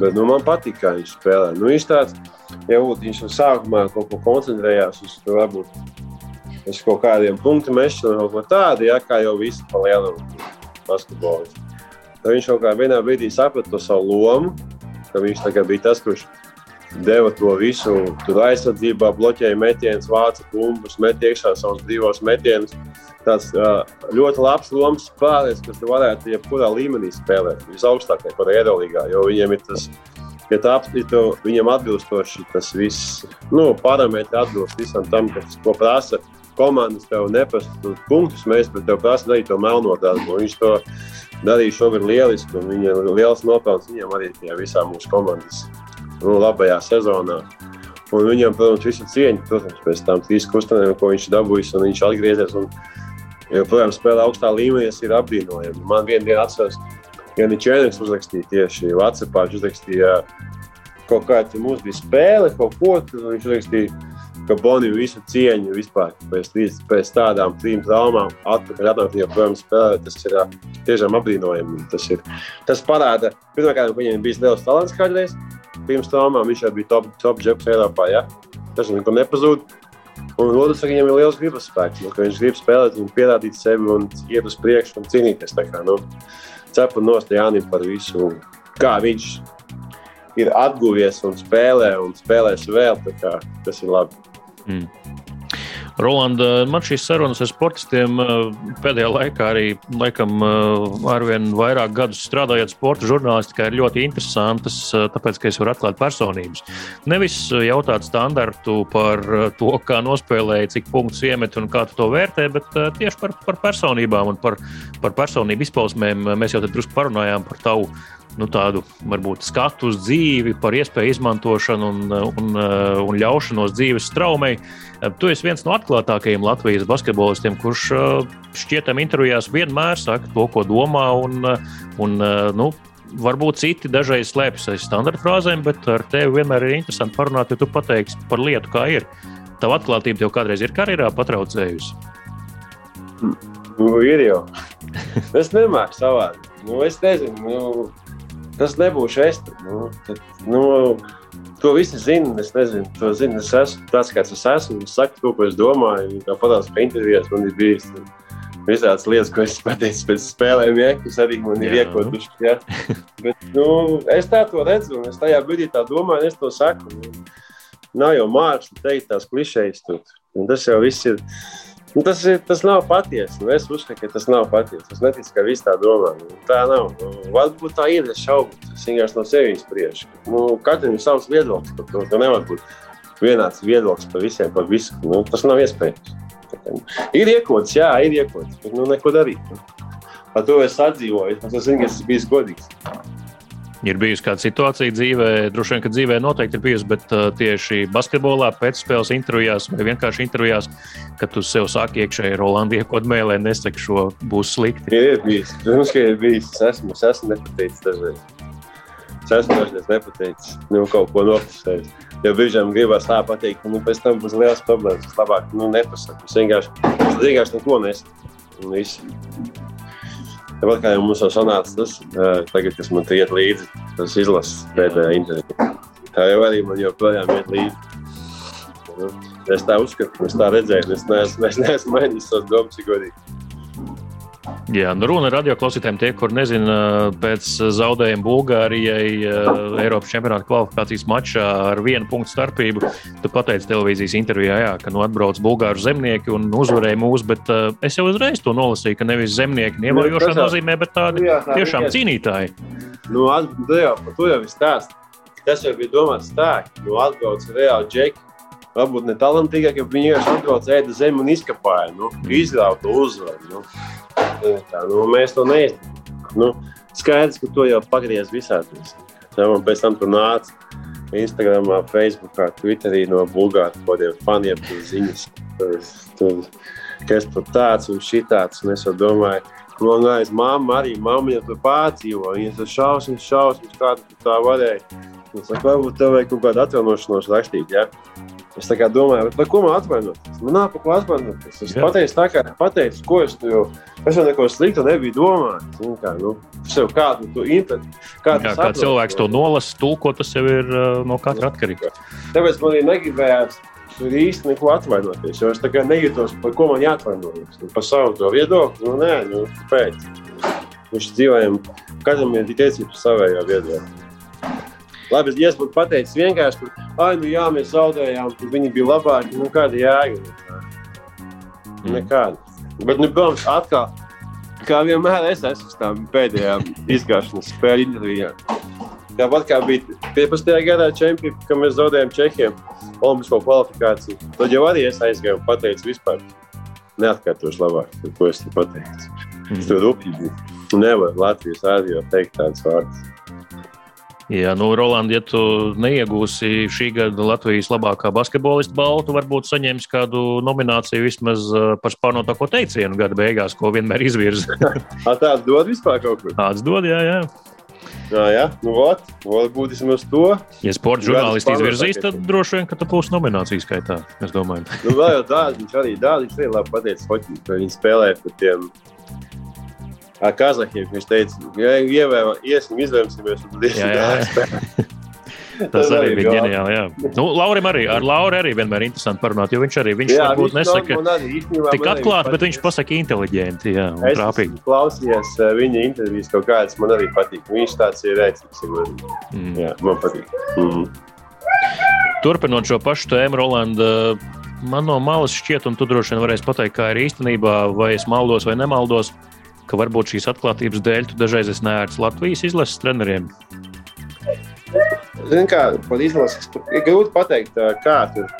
Bet nu, man patīk, kā viņš spēlē. Nu, viņš tāds, ja viņš no sākumā kaut ko koncentrējās uz to, varbūt uz kaut kādiem punktu mešanu, kaut ko tādu, ja, kā jau visi pa lielam basketbolisti. Tad viņš kaut kādā brīdī saprata to savu lomu, ka viņš bija tas, kurš deva to visu. Tur aizsardzībā bloķēja metienus, vāca bumbas, met iekšā savus divos metienus. Tas ļoti labs lomas spēlētājs, kas varētu jebkurā līmenī spēlēt. Visaugstākais par Eirolandā, jo viņiem ir tas. Ja tā apstākļi viņam atbilstoši, tas viss nu, parametri atbilst visam tam, kas, ko prasa komandas. Tev neprasa punktus, mēs, tev prasa darīt to melno darbu. Viņš to darīja šogad lieliski, un viņam ir liels nopelns viņam arī tajā visā mūsu komandas nu, labajā sezonā. Un viņam, protams, visu cieņu, protams, pēc tam trīs kustenēm, ko viņš dabūjis, un viņš atgriezies. Un, joprojām spēlē augstā līmenī, tas ir apbrīnojami. Man vienā dienā atceros, ka viņš Čēniņš uzrakstīja tieši Vācijā, viņš uzrakstīja kaut kādu mums bija spēle, kaut ko, tad viņš uzrakstīja, ka Bonija visu cieņu vispār pēc, pēc tādām trim traumām atpakaļ atnākt, joprojām spēlē. Tas ir tiešām apbrīnojami. Tas, ir, tas parāda, pirmkārt, ka viņam bija liels talants kādreiz pirms traumām viņš jau bija top, top džeks Eiropā. Ja? Tas nekur nepazūd. Un otrs, viņam ir liels gribas spēks, nu, ka viņš grib spēlēt un pierādīt sevi un iet uz priekšu un cīnīties. Kā, nu, cepu nost Jānim par visu, kā viņš ir atguvies un spēlē un spēlēs vēl. Kā, tas ir labi. Mm. Rolanda, man šīs sarunas ar sportistiem eh, pēdējā laikā arī laikam eh, arvien vairāk gadus strādājot sporta žurnālistikā ir ļoti interesantas, eh, tāpēc, ka es varu atklāt personības. Nevis jautāt standartu par to, kā nospēlēji, cik punktus iemet un kā tu to vērtē, bet tieši par, par personībām un par, par personību izpausmēm. Mēs jau drusku parunājām par tavu nu, tādu varbūt skatu uz dzīvi, par iespēju izmantošanu un, un, un ļaušanos dzīves traumai. Tu esi viens no atklātākajiem Latvijas basketbolistiem, kurš šķietam intervijās vienmēr saka to, ko domā. Un, un, nu, varbūt citi dažreiz slēpjas aiz standarta frāzēm, bet ar tevi vienmēr ir interesanti parunāt, jo tu pateiksi par lietu, kā ir. Tava atklātība tev kādreiz ir karjerā patraucējusi. Nu, ir jau. es nemāku savādi. Nu, es nezinu, nu, tas nebūšu es. Nu, tad, nu, to visi zina. Es nezinu, to zinu. Es esmu tāds, kāds es esmu. Es saku to, ko es domāju. Tāpat kā intervijās man ir bijis. Visādas lietas, ko es pateicu pēc spēlēm, ja, kas arī man ir iekoduši. Ja. Bet, nu, es tā to redzu, un es tajā brīdī tā domāju, un es to saku. Nav jau māksla teikt tās klišejas. Tas jau viss ir Nu, tas, ir, tas nav patiesi. Nu, es uzskatu, ka tas nav patiesi. Es neticu, ka viss tā domā. Nu, tā nav. Nu, varbūt tā ir. Es šaubu. Es vienkārši no sevis spriežu. Nu, katram ir savs viedoklis par to. Tur nevar būt vienāds viedoklis par visiem, par visu. Nu, tas nav iespējams. Ir iekods, jā, ir iekods. Bet nu, neko darīt. Nu. Par to es atdzīvoju. Es zinu, ka tas bija godīgs ir bijusi kāda situācija dzīvē, droši vien, ka dzīvē noteikti ir bijusi, bet uh, tieši basketbolā, pēcspēles intervijās vai vienkārši intervijās, kad tu sev saki iekšēji Rolandu iekot mēlē, nesaki šo būs slikti. Ir bijis, protams, ka ir bijis. Es esmu, es esmu nepateicis dažreiz. Es esmu dažreiz nepateicis, nu, kaut ko nopasējis. Jo brīžiem gribas tā pateikt, ka nu, pēc tam būs liels problēmas. Es labāk nu, nepasaku. Es vienkārši, es vienkārši neko nesaku. Tāpat kā jau mums jau sanāca tas, tagad, kas man iet līdzi, tas izlases pēdējā intervijā. Tā jau arī man joprojām iet līdzi. Es tā uzskatu, es tā redzēju, es neesmu, es neesmu mainījis savas domas, godīgi. Jā, nu runa radioklausītājiem, tie, kur nezina, pēc zaudējuma Bulgārijai uh, Eiropas čempionāta kvalifikācijas mačā ar vienu punktu starpību. Tu pateici televīzijas intervijā, jā, ka nu, atbrauc bulgāru zemnieki un uzvarēja mūsu, bet uh, es jau uzreiz to nolasīju, ka nevis zemnieki nievajošā nu, nozīmē, bet tādi jā, tā, tiešām cīnītāji. Nu, tu jau par to jau ir stāsts. Tas jau bija domāts tā, ka nu, atbrauc reāli džeki varbūt ne talantīgākie, bet viņi vienkārši atbrauc ēda zemi un izkapāja, nu, izrauta to uzvaru. Nu. Tā, nu, mēs to neizdarām. Nu, skaidrs, ka to jau pagriez visādi. Ja, un pēc tam tur nāca Instagram, Facebook, Twitterī no Bulgārijas kodiem faniem ziņas. Tur, tur, kas tur tāds un šitāds. Un es domāju, man liekas, mamma arī, mamma jau tur pārdzīvo. Viņa tur šausmas, šausmas, kāda tu tā varēja. Es saku, varbūt tev vajag kaut kādu atjaunošanos rakstīt. Ja? Es domāju, par ko man atvainoties. Man nav par ko atvainoties. Es Jā. pateicu, tā kā pateicu, ko es jau. Es jau neko sliktu nebiju domājis. Kā, nu, sev kādu tu interpretu. Kā, Jā, kā cilvēks to nolasa, tulko, tas jau ir uh, no katra atkarīgs. Tāpēc man arī negribējās tur īsti neko atvainoties. Es tā kā nejūtos, par ko man jāatvainojas. Nu, par savu to viedokli, nu nē, nu, kāpēc? Viņš dzīvojam, katram ir tiesības savējo viedokli. Labi, ja es būtu pateicis vienkārši, ka, nu jā, mēs zaudējām, tad viņi bija labāki. Nu, kāda jēga? Nekāda. Bet, nu, protams, atkal, kā vienmēr, es esmu uz tām pēdējām izgāšanas spēļu intervijām. Tāpat kā bija 15. gadā čempions, kad mēs zaudējām Čehiem Olimpisko kvalifikāciju. Tad jau arī es aizgāju un pateicu, vispār neatkārtošu labāk, ko es te pateicu. Mm. Tur rupji bija. Nevar Latvijas rādio teikt tādas vārdas. Jā, nu, Roland, ja tu neiegūsi šī gada Latvijas labākā basketbolista balvu, tu varbūt saņemsi kādu nomināciju vismaz par spārnotāko teicienu gada beigās, ko vienmēr izvirza. Tāds dod vispār kaut ko? Tāds dod, jā, jā. Jā, jā, nu, ot, varbūt vismaz to. Ja sporta žurnālisti izvirzīs, tad droši vien, ka tu būsi nominācijas skaitā. Es domāju, nu, vēl jau dārgi, viņš arī dārgi, viņš arī labi pateicis, ka viņi spēlē par tiem ar Kazahiem. Viņš teica, ievēro, iesim, izvēlēsimies, un tad iesim. Tas arī bija ģeniāli. Jā. Nu, Laurim arī, ar Lauru arī vienmēr ir interesanti parunāt, jo viņš arī viņš jā, varbūt viņš nesaka arī, tik atklāti, bet viņš pasaka inteliģenti jā, un es trāpīgi. Klausījos eh, viņa intervijas kaut kādas, man arī patīk. Viņš tāds ir rēcīgs. Man, mm. jā, man patīk. Mm. Turpinot šo pašu tēmu, Rolanda, man no malas šķiet, un tu droši vien varēsi pateikt, kā ir īstenībā, vai es maldos vai nemaldos ka varbūt šīs atklātības dēļ tu dažreiz esi nērts Latvijas izlases treneriem? Ziniet, kā par izlases ir grūti pateikt, kā tur.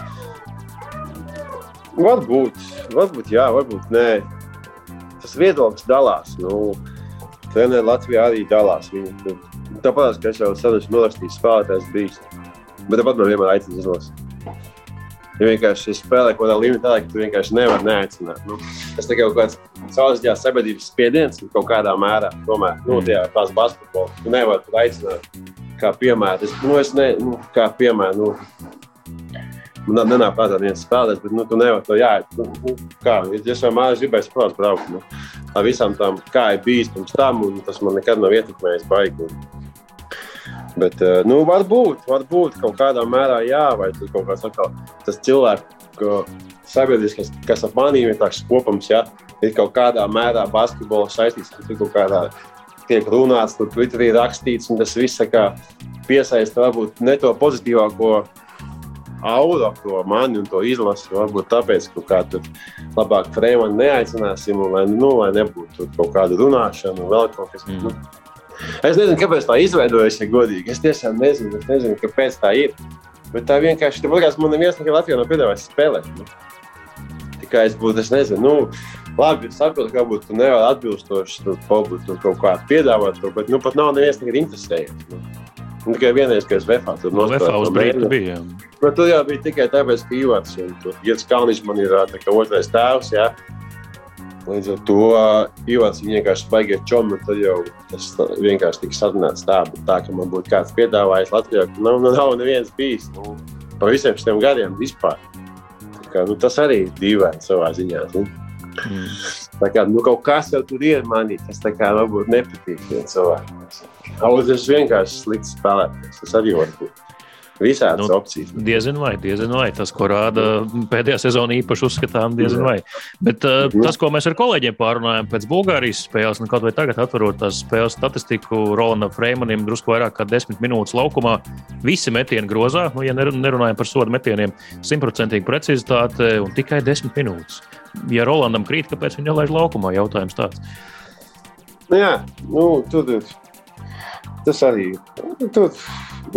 Varbūt, varbūt jā, varbūt nē. Tas viedoklis dalās. Nu, Treneri Latvijā arī dalās. Viņi, tāpat, ka es jau sen esmu norakstījis spēlētājs bijis. Bet tāpat man vienmēr aicina izlasīt. Ja vienkārši spēlē kaut kādā līmenī, ka tu vienkārši nevari neaicināt. Nu, tas ir kaut kāds caurspīdīgās sabiedrības spiediens kaut kādā mērā. Tomēr, nu, mm. tajā tās basketbolā, tu nevari pat aicināt kā piemēru. Es, nu, es ne, nu, kā piemēru, nu, man nenāk prātā viens spēlētājs, bet nu, tu nevari to jāiet. Nu, nu, kā, es jau mājās gribēju, protams, braukt. Nu. ar visām tām, kā ir bijis pirms tam, un tas man nekad nav ietekmējis baigi. Bet, eh, nu, varbūt, varbūt kaut kādā mērā jā, vai kaut kāds atkal, tas cilvēks, sabiedriskais, kas ap maniem ir tāds kopums, ja, ir kaut kādā mērā basketbola saistīts, ka tur kaut kādā tiek runāts, tur Twitterī rakstīts, un tas viss kā, piesaista varbūt ne to pozitīvāko auru ap to mani un to izlasi. Varbūt tāpēc, ka kā tur labāk Freemanu neaicināsim, un, lai, nu, lai nebūtu kaut kāda runāšana un vēl kaut kas. Mm. Nu. Es nezinu, kāpēc tā izveidojas, ja godīgi. Es tiešām nezinu, es nezinu kāpēc tā ir. Bet tā vienkārši, tā liekas, man neviens nekad Latvijā nav piedāvājis spēlēt. Nu. Tikai es būtu, es nezinu, nu, labi, es saprotu, ka varbūt tu nevari atbilstoši tur, tur kaut kā piedāvāt to, bet nu pat nav neviens nekad interesējies. Nu. Un tikai vienreiz, kad es Vēfā tur no Vēfā uz Brītu bija. Bet tur jau bija tikai tāpēc, ka Ivars un Jēzus Kalniņš man ir kā otrais tēvs. Jā. Līdz ar to Ivars vienkārši baigās čomu, tad jau tas vienkārši tika sadināts tā, tā, ka man būtu kāds piedāvājis Latvijā, ka nav, nav neviens bijis nu, pa visiem šiem gadiem vispār. Kā, nu, tas arī ir dīvaini savā ziņā. Nu. Mm. Tā kā nu, kaut kas jau tur ir manī, tas tā kā varbūt nepatīk cilvēkam. Audzis vienkārši slikts spēlētājs. Tas arī var būt. Visādas nu, opcijas. Diezin vai, diezin vai. Tas, ko rāda pēdējā sezonā, īpaši uzskatām, diezin vai. Bet uh, tas, ko mēs ar kolēģiem pārunājām pēc Bulgārijas spēles, nu, kaut vai tagad atverot tās spēles statistiku, Rolandam Freimanim drusku vairāk kā 10 minūtes laukumā, visi metieni grozā, nu, ja nerunājam par sodu metieniem, simtprocentīgi precizitāte un tikai 10 minūtes. Ja Rolandam krīt, kāpēc viņš nelaiž laukumā? Jautājums tāds. Nu, jā, nu, tur tas arī. Tur,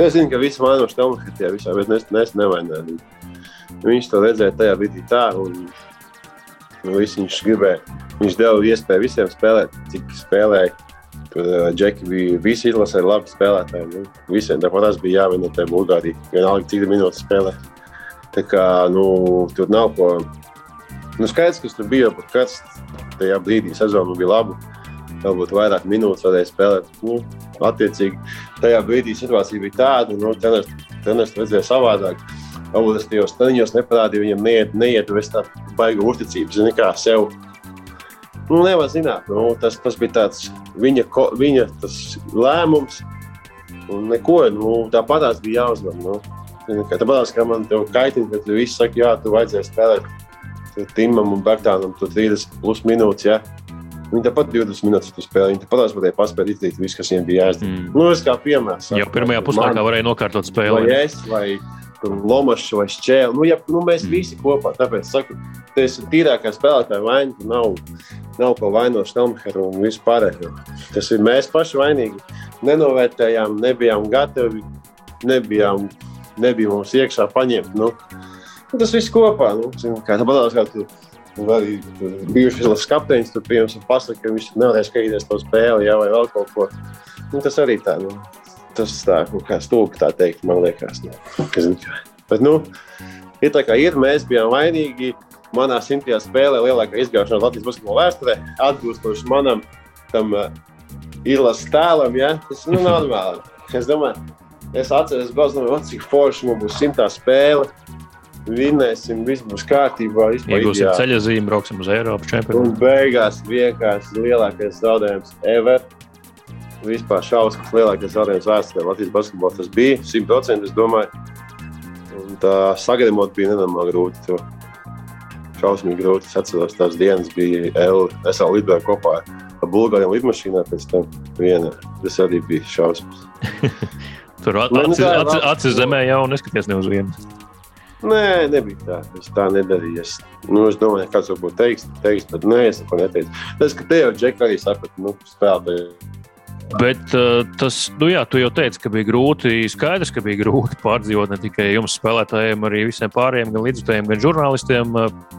es zinu, ka visi vainojas Tomahitē visā, bet es, es nevainoju. Viņš to redzēja tajā brīdī tā, un nu, viņš gribēja. Viņš deva iespēju visiem spēlēt, cik spēlēja. Tur Džeki bija visi izlasē labi spēlētāji. Nu, visiem tāpat tas bija jāvien tajā Bulgārijā. Vienalga, cik minūtes spēlē. Tā kā nu, tur nav ko. Nu, skaidrs, kas tur bija, bet kāds tajā brīdī sezonu bija labi varbūt vairāk minūtes varēja spēlēt. Nu, attiecīgi, tajā brīdī situācija bija tāda, ka nu, treneris, treneris redzēja savādāk. Varbūt es tajos treniņos neparādīju, viņam neiet, neiet bez tā baiga uzticības, zini, kā sev. Nu, nevar zināt, nu, tas, tas bija tāds viņa, viņa lēmums. Un neko, nu, tāpat tās bija jāuzvar. Nu. Tāpat kā man te kaitina, ka tu visi saki, jā, tu vajadzēja spēlēt Timam un Bērtānam 30 plus minūtes. Ja. Viņi tāpat 20 minūtes spēlēja. Viņi tāpat varēja paspēt izdarīt visu, kas viņiem bija jāizdara. Mm. Nu, es kā piemērs. Jau pirmajā puslaikā varēja nokārtot spēli. Vai es, vai Lomačs vai Čēlis. Nu, ja, nu, mēs mm. visi kopā. Tāpēc saku, tas ir tīrākā spēlētāja vaina. Nav, nav ko vainot Stelmheru un vispār. Tas ir mēs paši vainīgi. Nenovērtējām, nebijām gatavi, nebijām, nebija mums iekšā paņemt. Nu, tas viss kopā. Nu, kā, tāpat, kā tu, Un arī bijušais lases kapteinis tur piemēram pasaka, ka viņš nevarēs skatīties to spēli, jā, vai vēl kaut ko. Nu, tas arī tā, nu, tas tā, nu, kā stūka tā teikt, man liekas. Nu, kas, bet, nu, ir tā kā ir, mēs bijām vainīgi. Manā simtajā spēlē lielākā izgāšana Latvijas basketbola vēsturē, atbilstoši manam tam uh, izlases tēlam, ja, tas ir nu, normāli. Es domāju, es atceros, ka cik forši mums būs simtā spēle Vinēsim, viss būs kārtībā. Iegūsim ceļa zīmi, brauksim uz Eiropas čempionātu. Un beigās vienkārši lielākais zaudējums ever. Vispār šausmas lielākais zaudējums vēsturē Latvijas basketbolā. Tas bija 100%, es domāju. Un tā sagadījumot bija nenormāli grūti. To. Šausmīgi grūti. Es atceros, tās dienas bija L. Es jau lidoju kopā ar Bulgāriem lidmašīnā, pēc tam viena. Tas arī bija šausmas. Tur acis, acis, acis zemē jau neskaties ne uz vienu. Nē, nebija tā. Es tā nedarīju. Es, nu, es domāju, kāds varbūt teiks, teiks bet nē, es neko neteicu. Tas, ka te jau Džeka arī saprata, nu, spēlētāji. Bet uh, tas, nu jā, tu jau teici, ka bija grūti. Skaidrs, ka bija grūti pārdzīvot ne tikai jums, spēlētājiem, arī visiem pārējiem, gan līdzstrādājiem, gan žurnālistiem. Uh,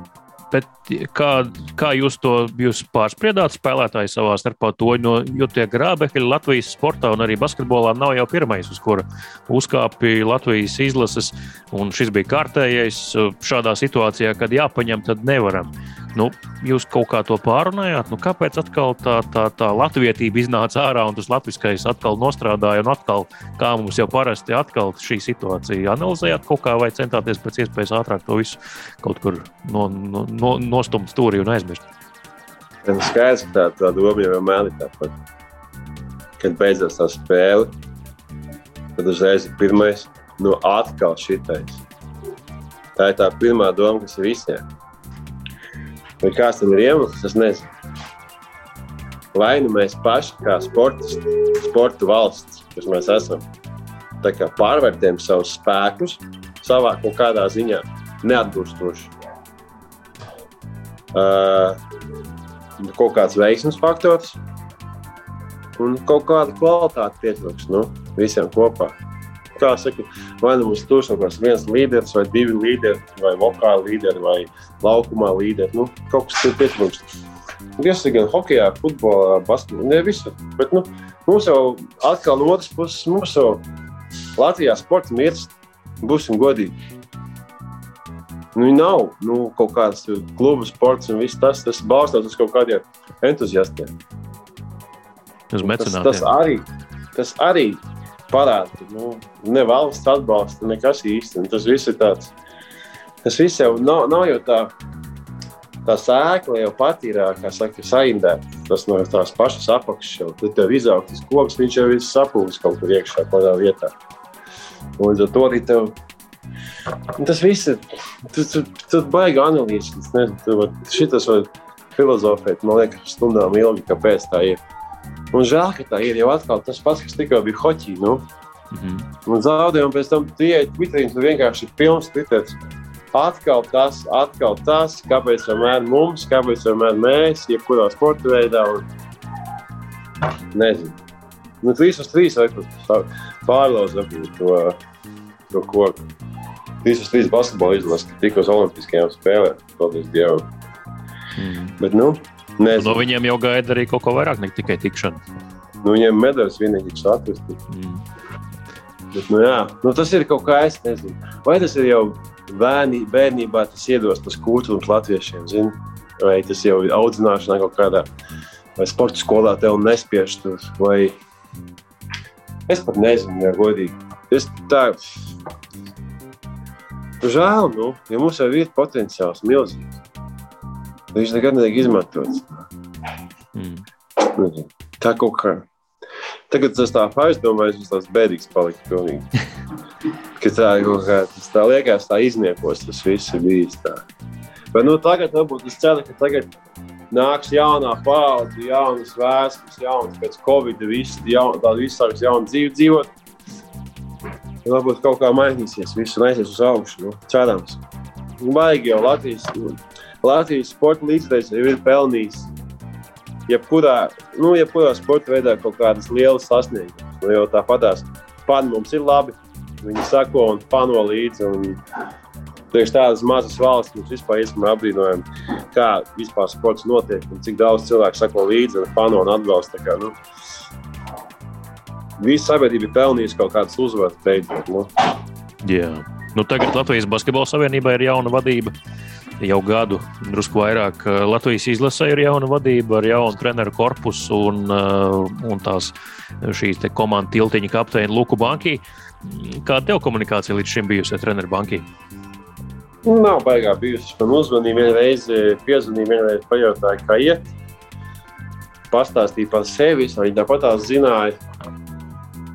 Bet kā, kā jūs to jūs pārspriedāt, spēlētāji savā starpā to, no, jo tie grābekļi Latvijas sportā un arī basketbolā nav jau pirmais, uz kura uzkāpja Latvijas izlases, un šis bija kārtējais šādā situācijā, kad jāpaņem, tad nevaram. Nu, jūs kaut kā to pārunājāt, nu, kāpēc atkal tā, tā, tā latvietība iznāca ārā un tas latviskais atkal nostrādāja, un atkal, kā mums jau parasti, atkal šī situācija analizējāt kaut kā vai centāties pēc iespējas ātrāk to visu kaut kur no, no, no, nostumt stūrī un aizmirst? Skaidrs, ka tā, tā doma jau vienmēr ir tāpat. Kad beidzās tā spēle, tad uzreiz ir pirmais, no nu, atkal šitais. Tā ir tā pirmā doma, kas ir visiem. Vai kāds tam ir iemesls, es nezinu. Vai nu mēs paši, kā sports, sporta valsts, kas mēs esam, pārvērtējam savus spēkus savā kaut kādā ziņā neatbilstoši. Uh, kaut kāds veiksmes faktors un kaut kāda kvalitāte pietrūks nu, visiem kopā. Kā saka, vai nu mums tur kaut kāds viens līderis, vai divi līderi, vai vokāli līderi, vai laukumā līderi. Nu, kaut kas tur pietrūkst. Tas ir gan hokeja, futbolā, basketbolā, ne visur. Bet nu, mums jau atkal no otras puses, mums jau Latvijā sports mirst, būsim godīgi. Nu, nav nu, kaut kāds klubu sports un viss tas, tas balstās uz kaut kādiem entuziastiem. Uz tas, tas, arī, tas arī parāda, ka nu, ne valsts atbalsta, nekas īsti. Tas viss ir tāds, tas viss jau nav, nav jau tā, tā sēkla jau pat ir, kā saka, saindēta. Tas no tās pašas apakšas jau, tad tev izaug tas koks, viņš jau ir sapūlis kaut kur iekšā, kādā vietā. Un līdz ar to arī tev Tas viss ir. Tu baigi analīzes. Šitas var filozofēt, man liekas, stundām ilgi, kāpēc tā ir. Un žēl, ka tā ir jau atkal tas pats, kas tikko bija hoķī. Nu? Mm -hmm. Un zaudējumi pēc tam tie Twitterī, tu vienkārši ir pilns Twitters. Atkal tas, atkal tas, kāpēc vienmēr mums, kāpēc vienmēr mēs, jebkurā sporta veidā. Un... Nezinu. Nu, trīs uz trīs pārlauzām to, to koku. Visas trīs basketbola izlases tika uz Olimpiskajām spēlēm. Paldies Dievam. Mm. Bet, nu, nezinu. no viņiem jau gaida arī kaut ko vairāk nekā tikai tikšana. Nu, viņiem medaļas vienīgi ir atrast. Mm. Bet, nu, jā, nu, tas ir kaut kā, es nezinu. Vai tas ir jau bērnī, bērnībā, tas iedos tas kultūras latviešiem, zin? vai tas jau ir audzināšanā kaut kādā, vai sporta skolā tev nespiež tur, vai es pat nezinu, ja godīgi. Es tā, Žēl, nu, jo mums jau ir potenciāls milzīgs. Viņš nekad netiek izmantots. Mm. Tā kaut kā. Tagad tas tā aizdomājas, tas tāds bēdīgs palika pilnīgi. Ka tā kaut kā, tas tā liekas, tā izniekos, tas viss ir bijis tā. Bet nu tagad varbūt es ceru, ka tagad nāks jaunā paudze, jaunas vēstures, jaunas pēc Covid, viss, jaun, tā viss sāks jaunu dzīvi dzīvot varbūt kaut kā mainīsies, viss aizies uz augšu. Nu, cerams. Baigi jau Latvijas, Latvijas sporta līdzekļus jau ir pelnījis. Jebkurā, nu, jebkurā sporta veidā kaut kādas lielas sasniegumus. Nu, jo tāpatās fani mums ir labi. Viņi sako un pano līdzi. Un priekš tādas mazas valsts mums vispār ir apbrīnojami, kā vispār sports notiek un cik daudz cilvēku sako līdzi un pano un atbalsta. Kā, nu, visa sabiedrība ir pelnījusi kaut kādas uzvaras beidzot. Nu. Jā. Nu, tagad Latvijas Basketbola Savienībā ir jauna vadība. Jau gadu, drusku vairāk. Latvijas izlasē ir jauna vadība ar jaunu treneru korpusu un, uh, un tās šīs komandas tiltiņa kapteini Luku Banki. Kāda tev komunikācija līdz šim bijusi ar treneru Banki? Nav baigā bijusi. Man uzvanīja vienreiz, piezvanīja vienreiz, pajautāja, kā iet. Pastāstīja par sevi, viņa tāpat zināja,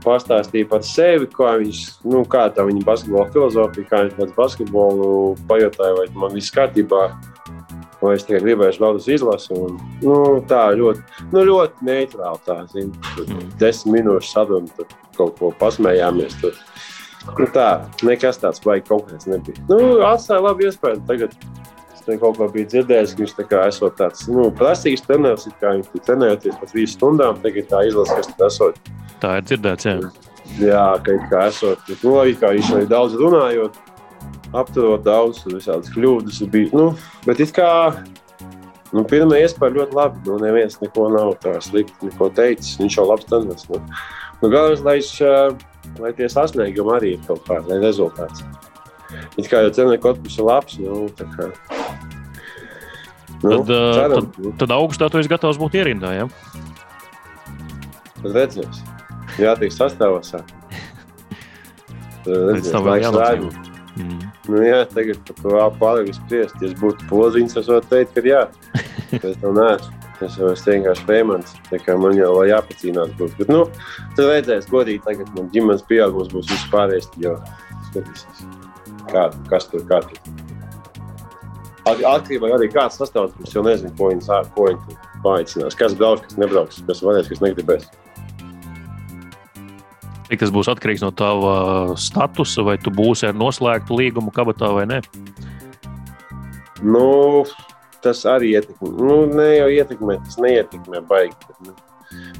pastāstīja par sevi, kā viņš, nu, kā tā viņa basketbola filozofija, kā viņš pēc basketbolu pajautāja, vai man viss kārtībā, vai es tikai gribēju vēl uz izlasi. Un, nu, tā ļoti, nu, ļoti neitrāli tā, zin, mm. desmit minūšu sadun, tad kaut ko pasmējāmies. Tad, nu, tā, nekas tāds baigi konkrēts nebija. Nu, atstāja labi iespēju tagad. Es kaut ko biju dzirdējis, ka viņš tā kā esot tāds, nu, prasīgs treneris, kā viņš trenējoties pa trīs stundām, tagad tā izlasa, kas tad esot. Tā ir dzirdēts. Jā, jā ka kā esot, nu, kā viņš arī daudz runājot, apturot daudz visādas kļūdas. Bija, nu, bet it kā nu, pirmā iespēja ļoti labi. Nu, neviens neko nav tā slikti neko teicis. Viņš jau labs tenis. Nu. Nu, galvenais, lai, viņš, lai tie sasniegumi arī ir kaut kādi rezultāti. It kā jau cenas korpus ir labs. Nu, kā, nu, tad, ceram, tad, tad augstā tu esi gatavs būt ierindā. Ja? Tad redzēsim. jātiek sastāvos. Pēc tam vēl jānodzīvo. Mm. Nu, jā, tagad par to pārāk spriest. Ja es būtu poziņš, es varētu teikt, ka jā. Pēc tam nē. Es jau esmu vienkārši Freemans. Man jau vēl jāpacīnās. Būs. Bet, nu, tur redzēs, godīgi, tagad man ģimenes pieaugums būs vispārējais. Kā, kas tur tur. Atkarībā arī kāds. Es jau nezinu, ko viņi sāk, ko viņi paaicinās. Kas brauks, kas nebrauks, kas varēs, kas negribēs. Cik tas būs atkarīgs no tava statusa, vai tu būsi ar noslēgtu līgumu kabatā vai nē? Nu, tas arī ietekmē. Nu, ne jau ietekmē, tas neietekmē baigi. Bet, nu,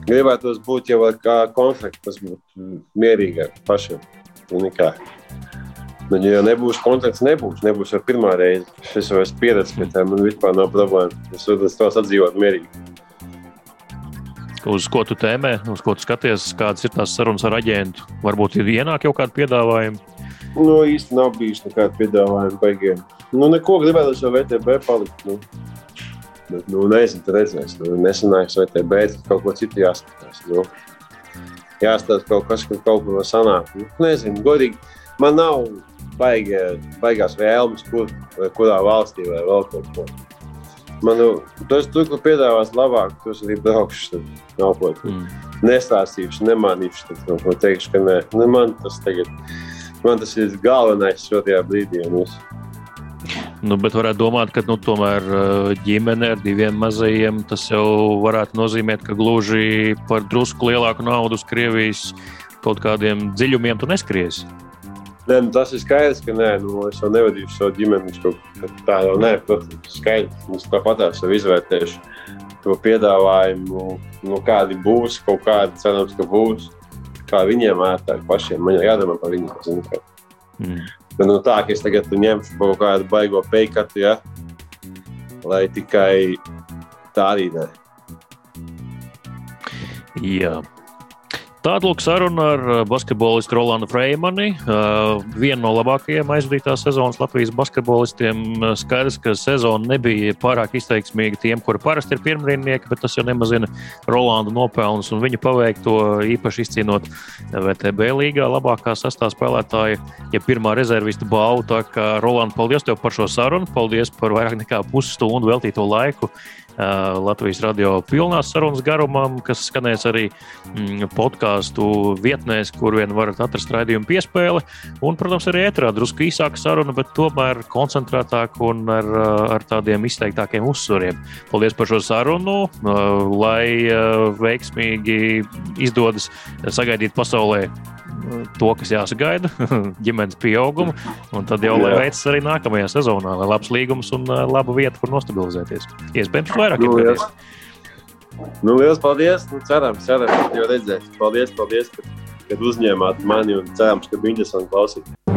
gribētos būt jau kā konflikts, tas būtu mierīgāk pašam. Nekā. Nu, ja nebūs kontakts, nebūs. Nebūs jau pirmā reize. Es jau esmu pieredzējis, ka tā man vispār nav problēma. Es varu tos atdzīvot mierīgi uz ko tu tēmē, uz ko tu skaties, kādas ir tās sarunas ar aģentu. Varbūt ir ienāk jau kādi piedāvājumi. Nu, īsti nav bijis nekāda piedāvājuma baigiem. Nu, neko gribētu ar VTB palikt. Nu. Bet, nu, nezinu, redzēs. Nu, nesanāks VTB, tad kaut ko citu jāskatās. Nu. Jāstāsta kaut kas, kur kaut ko sanāk. Nu, nezinu, godīgi. Man nav baigi, baigās vēlmes, kur, kurā valstī vai vēl kaut ko. Man nu, tas tur, kur piedāvās labāk, tos arī braukšu. Nav ko mm. nestāstīšu, nemanīšu. Tad, nu, no, teikšu, ka nē, nu, man tas tagad, man tas ir galvenais šajā brīdī. Nu, bet varētu domāt, ka nu, tomēr uh, ģimene ar diviem mazajiem tas jau varētu nozīmēt, ka gluži par drusku lielāku naudu uz Krievijas kaut kādiem dziļumiem tu neskriesi. Nē, nu, tas ir skaidrs, ka nē, nu, es jau nevadīšu savu ģimeni. Tā jau nē, protams, skaidrs. Es tāpat esmu izvērtējuši to piedāvājumu, nu, kādi būs, kaut kādi cerams, ka būs. Kā viņiem ērtāk pašiem. Man jau jādomā par viņiem. Zinu, ka. mm. Bet nu, tā, ka es tagad ņemšu kaut kādu baigo peikatu, ja? lai tikai tā arī nē. Jā. Tāda lūk saruna ar uh, basketbolistu Rolandu Freimani. Uh, viena no labākajiem aizvadītās sezonas Latvijas basketbolistiem. Uh, skaidrs, ka sezona nebija pārāk izteiksmīga tiem, kuri parasti ir pirmrīnieki, bet tas jau nemazina Rolanda nopelnus un viņa paveikto īpaši izcīnot VTB līgā labākā sastāvā spēlētāja, ja pirmā rezervista balvu. Tā kā Rolanda, paldies tev par šo sarunu, paldies par vairāk nekā pusstundu veltīto laiku. Latvijas radio pilnās sarunas garumam, kas skanēs arī mm, podkāstu vietnēs, kur vien varat atrast raidījumu piespēli. Un, protams, arī ētrā drusku īsāka saruna, bet tomēr koncentrētāka un ar, ar tādiem izteiktākiem uzsvariem. Paldies par šo sarunu, lai veiksmīgi izdodas sagaidīt pasaulē to, kas jāsagaida, ģimenes pieaugumu, un tad jau lai veicas arī nākamajā sezonā, lai labs līgums un laba vieta, kur nostabilizēties. Iespējams, vairāk nu, gadījumos. Nu, liels paldies! Nu, cerams, ka jau redzēs. Paldies, paldies, ka, kad uzņēmāt mani un cerams, ka bija interesanti klausīties.